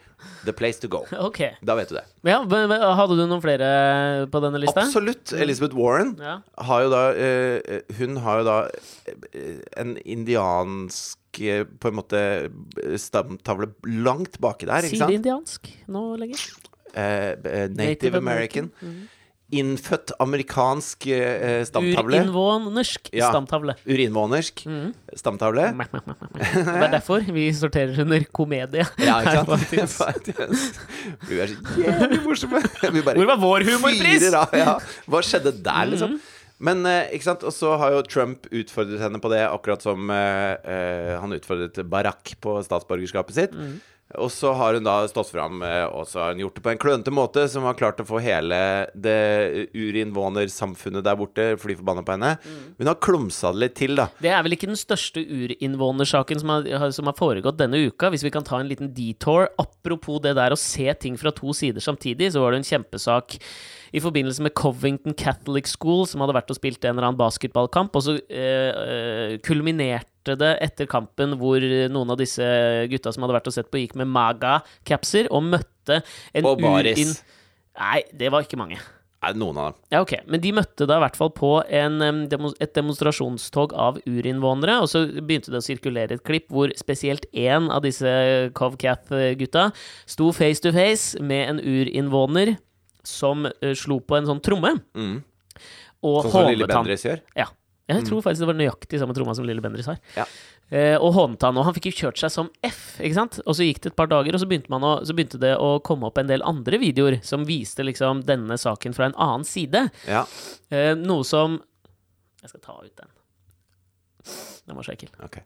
the place to go. Okay. Da vet du det. Ja, hadde du noen flere på denne lista? Absolutt. Elizabeth Warren Ja. har jo da uh, Hun har jo da eh, en indiansk eh, på en måte stamtavle langt baki der, ikke Sier sant? indiansk nå lenger? Uh, eh, Native, American. Innfødt amerikansk eh, stamtavle. Urinvånersk Ja. stamtavle. Urinvånersk stamtavle. Mæ, mæ. Det er derfor vi sorterer under komedie. Ja, ikke sant? Vi er så jævlig morsomme. Hvor var vår humorpris? fyrer. Ja. Hva skjedde der, liksom? Mm. Men eh, ikke sant, og så har jo Trump utfordret henne på det, akkurat som eh, eh, han utfordret Barack på statsborgerskapet sitt. Mhm. Og så har hun da stått fram, eh, og så har hun gjort det på en klønete måte, som har klart å få hele det urinnvånersamfunnet der borte fly forbanna på henne. Mm. Hun har klumsa det litt til, da. Det er vel ikke den største urinnvånersaken som som har foregått denne uka. Hvis vi kan ta en liten detour. Apropos det der å se ting fra to sider samtidig, så var det en kjempesak i forbindelse med Covington Catholic School, som hadde vært og spilt en eller annen basketballkamp. Og så eh, eh, kulminerte det etter kampen hvor noen av disse gutta som hadde vært og sett på, gikk med maga-capser og møtte en Og baris. Nei, det var ikke mange. Nei, noen av dem. Ja, ok. Men de møtte da i hvert fall på en, et demonstrasjonstog av urinnvånere, og så begynte det å sirkulere et klipp hvor spesielt én av disse Covcath-gutta sto face to face med en urinnvåner som uh, slo på en sånn tromme. Mm. og Sånn som Lille. Bendriss gjør? Ja. Jeg tror faktisk det var nøyaktig samme tromma som Lille Bendriss har. Ja. Eh, og hånet han. Og han fikk jo kjørt seg som F, ikke sant? Og så gikk det et par dager, og så begynte, man å, så begynte det å komme opp en del andre videoer som viste liksom denne saken fra en annen side. Ja, Eh, noe som Jeg skal ta ut den. Den var så ekkel. ok.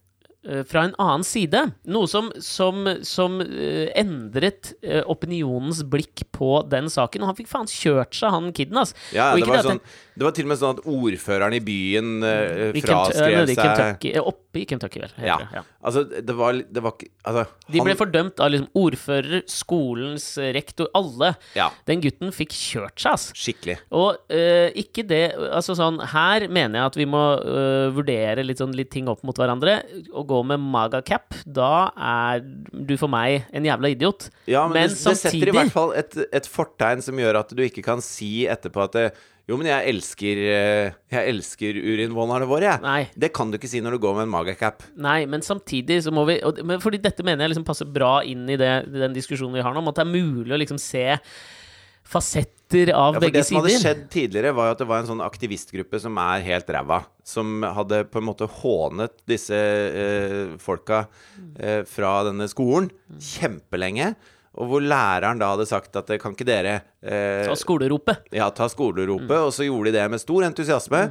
Eh, fra en annen side. Noe som, som, som eh, endret eh, opinionens blikk på den saken. Og han fikk faen kjørt seg, han kiden, ass. Ja, det var, det sånn, det var til og med sånn at ordføreren i byen eh, fraskrev seg Opp Kentucky, eh, i Kentucky, vel. Ja. det, ja. Altså, det var, det var Altså, De ble han- fordømt av liksom ordfører, skolens eh, rektor, alle. Ja, Den gutten fikk kjørt seg, ass. skikkelig. Og uh, ikke det Altså sånn Her mener jeg at vi må uh, vurdere litt sånn litt ting opp mot hverandre. Å gå med maga-cap, da er du for meg en jævla idiot. Ja, men, Men det, det setter i hvert fall et, et fortegn som gjør at du ikke kan si etterpå at det, jo, men jeg elsker eh, Jeg elsker urinvånerne våre, jeg. Nei. Det kan du ikke si når du går med en magacap. Nei, men samtidig så må vi og, men Fordi dette mener jeg liksom passer bra inn i det, den diskusjonen vi har nå, om at det er mulig å liksom se fasetter av Ja, for sider. det som hadde skjedd tidligere, var at det var en sånn aktivistgruppe som er helt ræva. Som hadde på en måte hånet disse eh, folka eh, fra denne skolen kjempelenge. Og hvor læreren da hadde sagt at kan ikke dere eh, Ta skoleropet. ja, ta skoleropet, Mm. og så gjorde de det med stor entusiasme.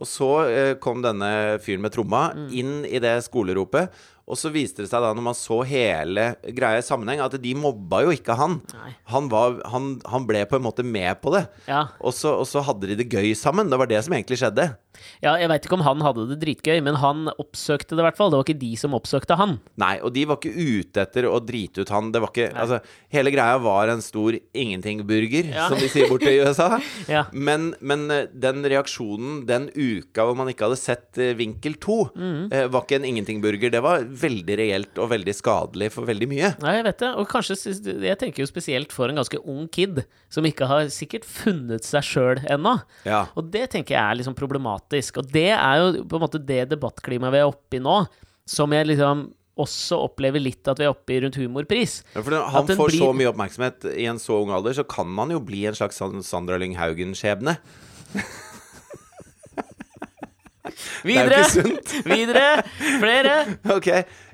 Og så eh, kom denne fyren med tromma Mm. inn i det skoleropet. Og så viste det seg da, når man så hele greia i sammenheng, at de mobba jo ikke han. Han, var, han, han ble på en måte med på det. Ja. Og så, og så hadde de det gøy sammen. Det var det som egentlig skjedde. Ja, jeg veit ikke om han hadde det dritgøy, men han oppsøkte det i hvert fall. Det var ikke de som oppsøkte han. Nei, og de var ikke ute etter å drite ut han. Det var ikke, altså, hele greia var en stor ingenting-burger, Ja. som de sier borte i USA. Ja. Men, men eh, den reaksjonen den uka hvor man ikke hadde sett eh, vinkel 2, Mm. eh, var ikke en ingenting-burger. Det var veldig reelt og veldig skadelig for veldig mye. Nei, jeg vet det. Og kanskje Jeg tenker jo spesielt for en ganske ung kid, som ikke har sikkert funnet seg sjøl ennå. Ja. Og det tenker jeg er liksom problematisk. Og det er jo på en måte det debattklimaet vi er oppe i nå, som jeg liksom også opplever litt at vi er oppe i rundt humorpris. Ja, For han får så mye oppmerksomhet i en så ung alder, så kan man jo bli en slags Sandra Lyng Haugen-skjebne. Videre! Videre! Flere! Ok,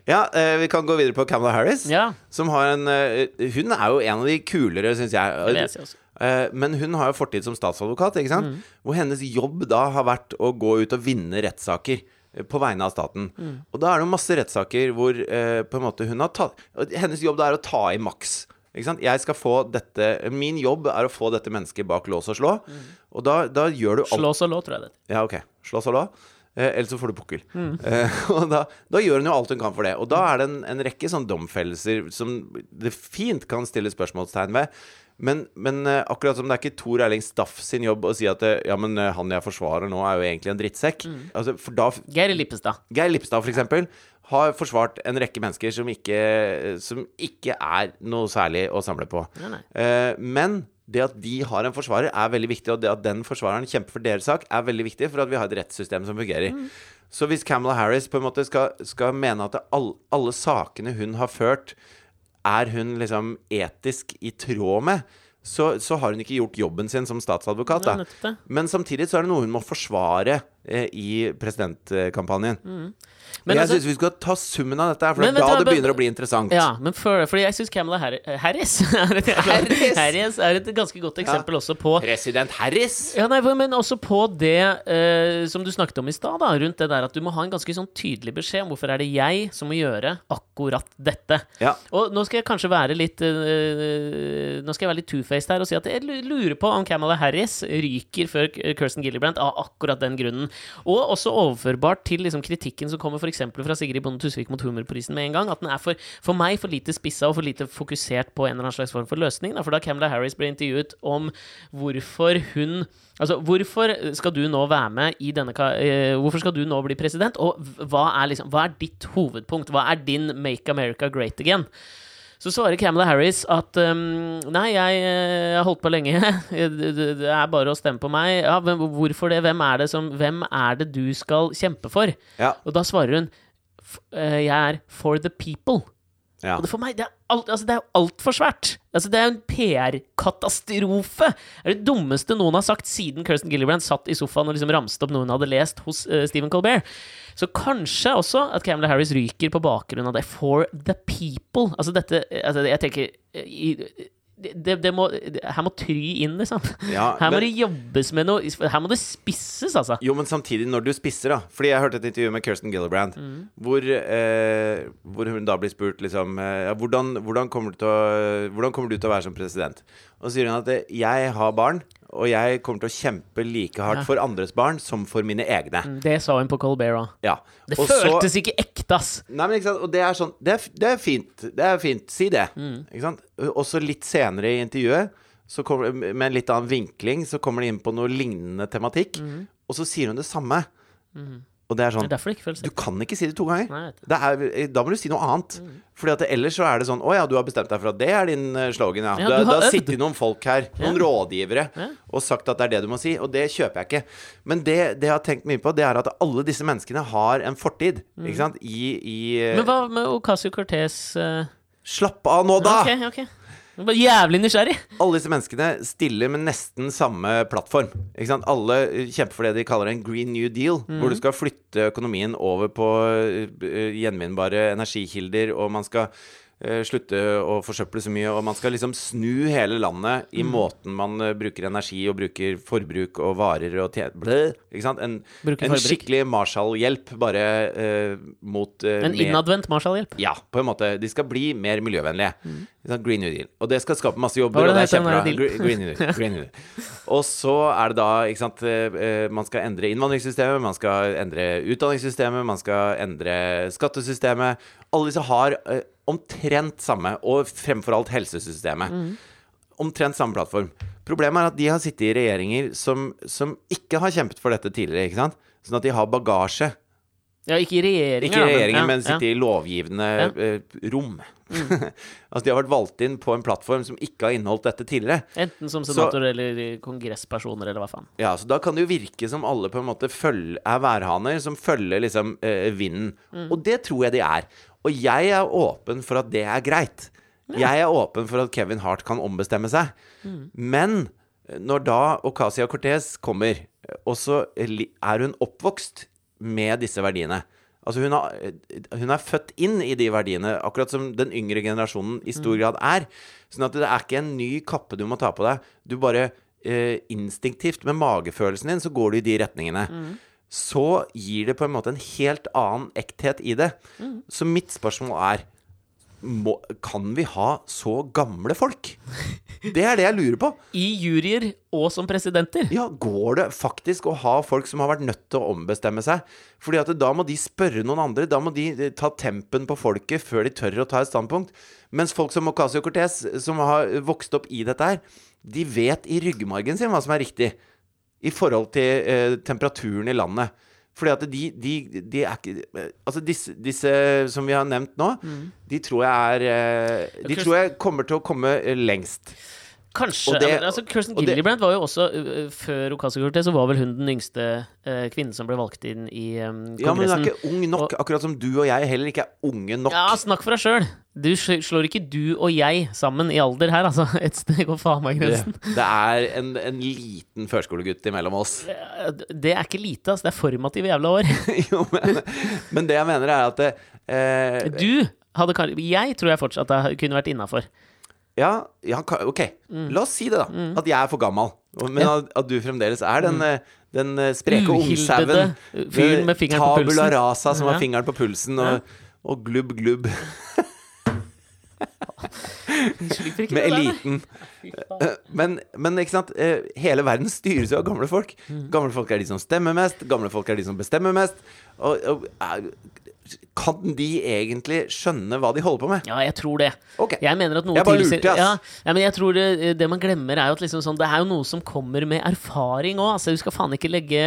ja, eh, vi kan gå videre på Kamala Harris. Ja. Som har en eh, Hun er jo en av de kulere, syns Det vil jeg jeg. Eh, Men hun har jo fortid som statsadvokat, ikke sant? Mm. Hvor hennes jobb da har vært å gå ut og vinne rettssaker eh, på vegne av staten. Mm. Og da er det jo masse rettssaker hvor eh, på en måte hun har tatt Hennes jobb da er å ta i maks. Ikke sant? Jeg skal få dette Min jobb er å få dette mennesket bak lås og slå. Og da, da gjør du alt Slås og lå, tror jeg det. ja, ok. Slås og lå. Eh, ellers så får du pukkel. Mm. Eh, og da, da gjør hun jo alt hun kan for det. Og da er det en, en rekke sånn domfellelser som det fint kan stille spørsmålstegn ved. Men, men eh, akkurat som det er ikke Tor Erling Staff sin jobb å si at ja, men han jeg forsvarer nå, er jo egentlig en drittsekk. Mm. Altså, for da Geir Lippestad. Geir Lippestad, for eksempel, har forsvart en rekke mennesker som ikke, som ikke er noe særlig å samle på. Nei, nei. Eh, men det at de har en forsvarer, er veldig viktig. Og det at den forsvareren kjemper for deres sak, er veldig viktig for at vi har et rettssystem som fungerer. Så hvis Kamala Harris på en måte skal, skal mene at all, alle sakene hun har ført, er hun liksom etisk i tråd med, så, så har hun ikke gjort jobben sin som statsadvokat. Da. Men samtidig så er det noe hun må forsvare i presidentkampanjen. Men jeg altså- syns vi skal ta summen av dette, her, for Men det vet da hva, det men- begynner å bli interessant. Ja, men for, fordi jeg syns Camilla Harris Harris? Harris er et ganske godt eksempel også på President Harris! ja, nei, men også på det uh, som du snakket om i stad, rundt det der at du må ha en ganske sånn tydelig beskjed om hvorfor er det jeg som må gjøre akkurat dette. Ja. Og nå skal jeg kanskje være litt uh, Nå skal jeg være litt two-faced her og si at jeg lurer på om Camilla Harris ryker før Kirsten Gillibrand av akkurat den grunnen. Og også overførbart til liksom kritikken som kommer f.eks. fra Sigrid Bonde Tusvik mot Humorprisen med en gang. At den er for, for meg for lite spissa og for lite fokusert på en eller annen slags form for løsning. Da. For da Camilla Harris ble intervjuet om hvorfor hun Altså, hvorfor skal du nå være med i denne eh, Hvorfor skal du nå bli president? Og hva er, liksom, hva er ditt hovedpunkt? Hva er din Make America Great Again? Så svarer Camilla Harris at um, Nei, jeg eh, har holdt på lenge. det, er bare å stemme på meg. Ja, men hvorfor det? Hvem er det, som, hvem er det du skal kjempe for? Ja. Og da svarer hun "F- eh, Jeg er for the people. Ja. Og det for meg, det er, alt, altså, det er altfor svært. Altså, det er en PR-katastrofe. Det er det dummeste noen har sagt siden Kirsten Gillibrand satt i sofaen og liksom ramste opp noe hun hadde lest hos uh, Stephen Colbert. Så kanskje også at Camilla Harris ryker på bakgrunn av det. For the people. Altså dette altså, Jeg tenker i, det, det må, her må Try inn, liksom. Ja, her må men- det jobbes med noe Her må det spisses, altså. Jo, men samtidig, når du spisser, da Fordi jeg hørte et intervju med Kirsten Gillibrand, hvor, eh, hvor hun da blir spurt liksom eh, ja, hvordan, hvordan, kommer å, hvordan kommer du til å være som president? Og så sier hun at eh, jeg har barn, og jeg kommer til å kjempe like hardt Ja. for andres barn som for mine egne. Det sa hun på Colbert òg. Ja. Det Og så- føltes ikke ekte, ass. Nei, men ikke sant, og det er sånn Det er, det er fint. Det er fint. Si det. Ikke sant? Og så litt senere i intervjuet, så kommer, med en litt annen vinkling, så kommer de inn på noe lignende tematikk, og så sier hun det samme. Og det er Det sånn er det ikke Du kan ikke si det to ganger. Nei, er, da må du si noe annet. Fordi at ellers så er det sånn Å ja, du har bestemt deg for at det er din eh, slogan, ja. Ja, du har har øvd. noen folk her, noen rådgivere, Ja. og sagt at det er det du må si. Og det kjøper jeg ikke. Men det, det jeg har tenkt mye på, det er at alle disse menneskene har en fortid. Ikke sant? I, i eh, Men hva med Ocasio-Cortez uh... Slapp av nå, da! Ok, ok. Var jævlig nysgjerrig. Alle disse menneskene stiller med nesten samme plattform. Alle eh, kjemper for det de kaller en green new deal, hvor du skal flytte økonomien over på eh, gjenvinnbare energikilder, og man skal eh, slutte å forsøple så mye, og man skal liksom snu hele landet i måten man eh, bruker energi og bruker forbruk og varer og tjenester Ikke sant? En, en skikkelig Marshall-hjelp, bare uh, mot uh, En innadvendt Marshall-hjelp. ja, på en måte. De skal bli mer miljøvennlige. Mm. Green New Deal. Og det skal skape masse jobber. det Og det er kjempebra. Green New Deal. Green New Deal. Og så er det da ikke sant, eh, eh, Man skal endre innvandringssystemet, man skal endre utdanningssystemet, man skal endre skattesystemet. Alle disse har eh, omtrent samme, og fremfor alt helsesystemet. Omtrent samme plattform. Problemet er at de har sittet i regjeringer som, som ikke har kjempet for dette tidligere. ikke sant? Sånn at de har bagasje. Ja, ikke i regjeringen, Ikke i regjeringen, ja, men ja. i lovgivende Ja. Mm. eh, rom. altså, de har vært valgt inn på en plattform som ikke har inneholdt dette tidligere. Enten som senator eller kongresspersoner, eller hva faen. Ja, så Da kan det jo virke som alle på en måte følger, er værhaner som følger liksom eh, vinden. Mm. Og det tror jeg de er. Og jeg er åpen for at det er greit. Jeg er åpen for at Kevin Hart kan ombestemme seg. Mm. Men eh, når da Ocasia Cortez kommer, eh, og så er hun oppvokst med disse verdiene Altså hun, har, eh, hun er født inn i de verdiene, akkurat som den yngre generasjonen i stor grad er. Sånn at det er ikke en ny kappe du må ta på deg. Du bare eh, instinktivt, med magefølelsen din, så går du i de retningene. Så gir det på en måte en helt annen ekthet i det. Så mitt spørsmål er må, Kan vi ha så gamle folk? Det er det jeg lurer på. I juryer og som presidenter. Ja, Går det faktisk å ha folk som har vært nødt til å ombestemme seg? Fordi at da må de spørre noen andre. Da må de ta tempen på folket før de tør å ta et standpunkt. Mens folk som Ocasio Cortez, som har vokst opp i dette her, de vet i ryggmargen sin hva som er riktig. I forhold til eh, temperaturen i landet. Fordi at de, de, de er ikke Altså disse, disse som vi har nevnt nå, de tror jeg er eh, De tror jeg kommer til å komme eh, lengst. Kanskje. Det- men altså, Kirsten og det- Gillibrand var jo også uh, Før Ocasio-Cortez så var vel hun den yngste uh, kvinnen som ble valgt inn i um, Ja, men hun er ikke ung nok. Akkurat som du og jeg heller ikke er unge nok. Ja, snakk for deg sjøl. Du slår ikke du og jeg sammen i alder her, altså. Et sted går faen meg Det, grensen. det er en, en liten førskolegutt imellom oss. Det, Det er ikke lite, altså. Det er formative jævla år. jo, men, men det jeg mener, er at det, uh, Du hadde kanskje Jeg tror jeg fortsatt det kunne vært innafor. Ja, ja, ok. La oss si det, da. At jeg er for gammel. Men at, at du fremdeles er den, eh, den eh, spreke ungsauen. fyren med fingeren på pulsen. Tabula rasa som har fingeren på pulsen, og, og glubb, glubb med eliten. Men, men ikke sant, eh, hele verden styres jo av gamle folk. Mm. Gamle folk er de som stemmer mest, gamle folk er de som bestemmer mest. Og, og kan de egentlig skjønne hva de holder på med? Ja, jeg tror det. Okay. Jeg mener at noe Jeg bare lurte, ass. Ja, ja, men jeg tror det, det man glemmer, er jo at liksom sånn, det er jo noe som kommer med erfaring òg. Altså, du skal faen ikke legge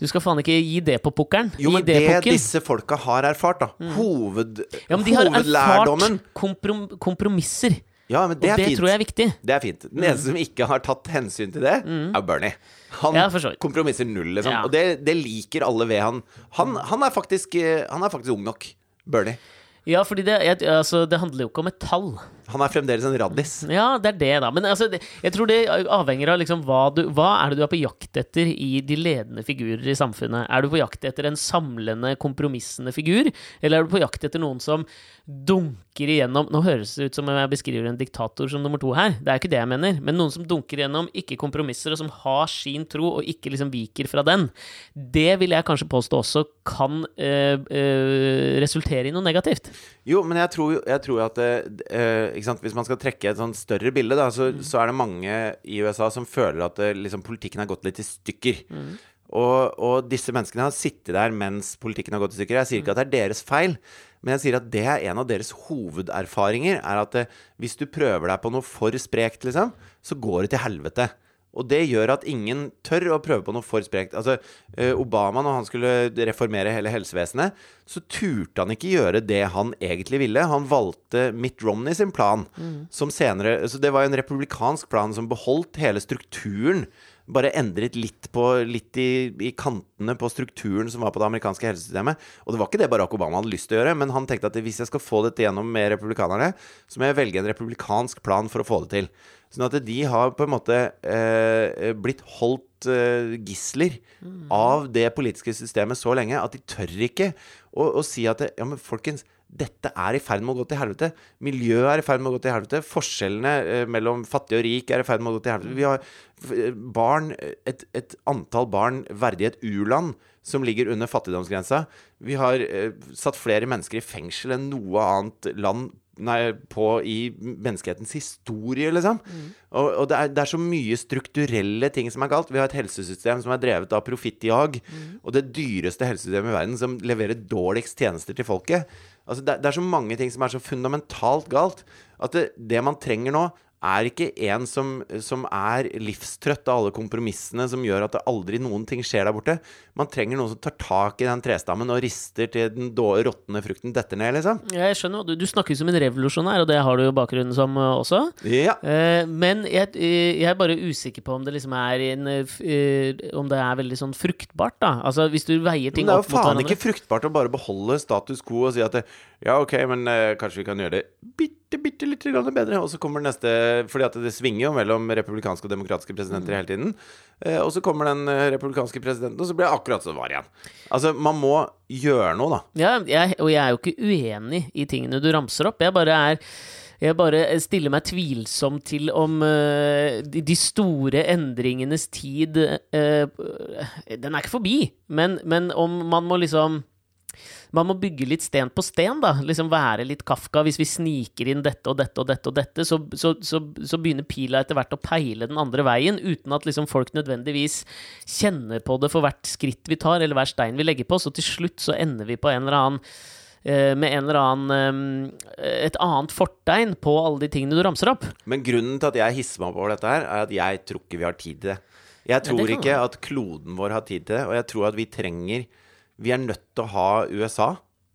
Du skal faen ikke gi det på pukkelen. Jo, men det det disse folka har erfart, da Hoved, Ja, men de har hovedlærdommen erfart komprom kompromisser. Ja, men det og er det fint. tror jeg er viktig. Det er fint. Den eneste som ikke har tatt hensyn til det, er Bernie. Han Mm. Ja, kompromisser null, liksom. Ja. Og det, det liker alle ved han. Han, han, er faktisk, eh, han er faktisk ung nok. Bernie. Ja, fordi det, altså, det handler jo ikke om et tall. Han er fremdeles en raddis. Ja, det er det, da. Men altså, det, jeg tror det avhenger av liksom hva du Hva er det du er på jakt etter i de ledende figurer i samfunnet? Er du på jakt etter en samlende, kompromissende figur, eller er du på jakt etter noen som dunker igjennom Nå høres det ut som om jeg beskriver en diktator som nummer to her. Det er ikke det jeg mener. Men noen som dunker igjennom, ikke kompromisser, og som har sin tro, og ikke liksom viker fra den. Det vil jeg kanskje påstå også kan øh, øh, resultere i noe negativt. Jo, men jeg tror, jeg tror at øh, Hvis man skal trekke et sånn større bilde, da, så, mm. så, er det mange i USA som føler at liksom, politikken har gått litt i stykker. Mm. Og, og, disse menneskene har sittet der mens politikken har gått i stykker. Jeg sier ikke at det er deres feil, men jeg sier at det er en av deres hovederfaringer. Er at hvis du prøver deg på noe for sprekt, liksom, så går det til helvete. Og det gjør at ingen tør å prøve på noe for sprekt. Altså, eh, Obama, når han skulle reformere hele helsevesenet, så turte han ikke gjøre det han egentlig ville. Han valgte Mitt Romney sin plan, mm. som senere Så det var jo en republikansk plan som beholdt hele strukturen. Bare endret litt, på, litt i, i, kantene på strukturen som var på det amerikanske helsesystemet. Og det var ikke det Barack Obama hadde lyst til å gjøre, men han tenkte at hvis jeg skal få dette gjennom med republikanerne, så må jeg velge en republikansk plan for å få det til. Sånn at de har på en måte eh, blitt holdt eh, gisler mm. av det politiske systemet så lenge at de tør ikke å, å si at det, Ja, men folkens, dette er i ferd med å gå til helvete. Miljøet er i ferd med å gå til helvete. Forskjellene eh, mellom fattig og rik er i ferd med å gå til helvete. Vi har eh, barn, et, et antall barn verdig et u-land som ligger under fattigdomsgrensa. Vi har eh, satt flere mennesker i fengsel enn noe annet land nei, på i menneskehetens historie, liksom. Mm. Og, og det, er, det, er, så mye strukturelle ting som er galt. Vi har et helsesystem som er drevet av profittjag, mm. og det dyreste helsesystemet i verden som leverer dårligst tjenester til folket. Altså, det, det, er så mange ting som er så fundamentalt galt at det, det man trenger nå, er ikke en som, som, er livstrøtt av alle kompromissene som gjør at det aldri noen ting skjer der borte. Man trenger noen som tar tak i den trestammen og rister til den råtne frukten detter ned, liksom. Ja, jeg skjønner. Du, du snakker som en revolusjonær, og det har du jo bakgrunnen som uh, også. Ja. Eh, men jeg, jeg, er bare usikker på om det liksom er en uh, Om det er veldig sånn fruktbart, da. Altså hvis du veier ting opp mot hverandre. Det er jo faen ikke fruktbart å bare beholde status quo og si at det, ja, ok, men kanskje vi kan gjøre det bitte bitte, bitte litt bedre. Og så kommer neste Fordi at det svinger jo mellom republikanske og demokratiske presidenter hele tiden. Eh, og så kommer den eh, republikanske presidenten, og så blir det akkurat som det var igjen. Altså, man må gjøre noe, da. Ja, jeg, og jeg er jo ikke uenig i tingene du ramser opp. Jeg bare er jeg bare stiller meg tvilsom til om uh, de store endringenes tid uh, Den er ikke forbi, men, men om man må liksom man må bygge litt sten på sten, da. Liksom være litt Kafka. Hvis vi sniker inn dette og dette og dette og dette, så, så, så, så begynner pila etter hvert å peile den andre veien, uten at liksom folk nødvendigvis kjenner på det for hvert skritt vi tar, eller hver stein vi legger på. Så til slutt så ender vi på en eller annen eh, med en eller annen eh, et annet fortegn på alle de tingene du ramser opp. Men grunnen til at jeg hisser meg opp over dette her, er at jeg tror ikke vi har tid til det. Jeg tror ja, ikke at kloden vår har tid til det, og jeg tror at vi trenger vi er nødt til å ha USA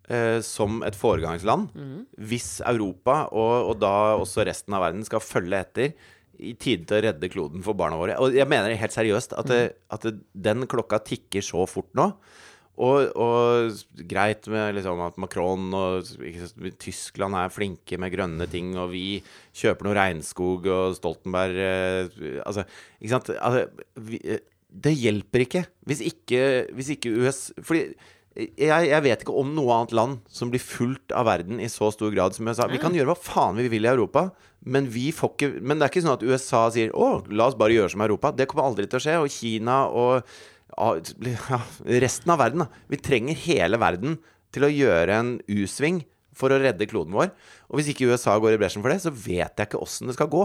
eh, som et foregangsland mm. hvis Europa, og, og, da også resten av verden, skal følge etter i tide til å redde kloden for barna våre. Og jeg mener helt seriøst at, det, mm. at det, den klokka tikker så fort nå. Og, og, greit med liksom at Macron og Tyskland er flinke med grønne ting, og vi kjøper noe regnskog, og Stoltenberg eh, Altså, ikke sant? Altså, vi, eh, det hjelper ikke hvis ikke, hvis ikke US Fordi jeg, jeg, vet ikke om noe annet land som blir fulgt av verden i så stor grad som USA. Vi kan gjøre hva faen vi vil i Europa, men, vi får ikke, men det er ikke sånn at USA sier 'Å, la oss bare gjøre som Europa'. Det kommer aldri til å skje. Og Kina og ja, resten av verden. Da. Vi trenger hele verden til å gjøre en U-sving for å redde kloden vår. Og hvis ikke USA går i bresjen for det, så vet jeg ikke åssen det skal gå.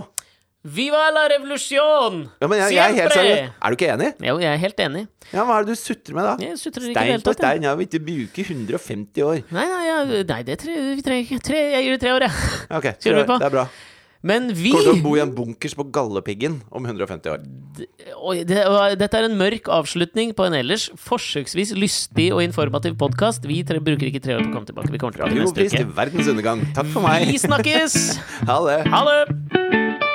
Viva la revolusjon! Ja, men jeg, jeg er, helt seriøs. er du ikke enig? Jo, jeg er helt enig. Ja, Hva er det du sutrer med, da? Jeg sutrer ikke stein på stein. Jeg vil ikke bruke 150 år. Nei, nei, ja, nei det tre, vi trenger ikke tre, Jeg gir det tre år, jeg. Ok, tre år. Det er bra. Men vi Kommer til å bo i en bunkers på Gallepiggen om 150 år. Oi, det, dette er en mørk avslutning på en ellers forsøksvis lystig og informativ podkast. Vi tre, bruker ikke tre år på å komme tilbake. Vi kommer tilbake neste uke. Verdens undergang. Takk for meg. Vi snakkes! ha det. Ha det.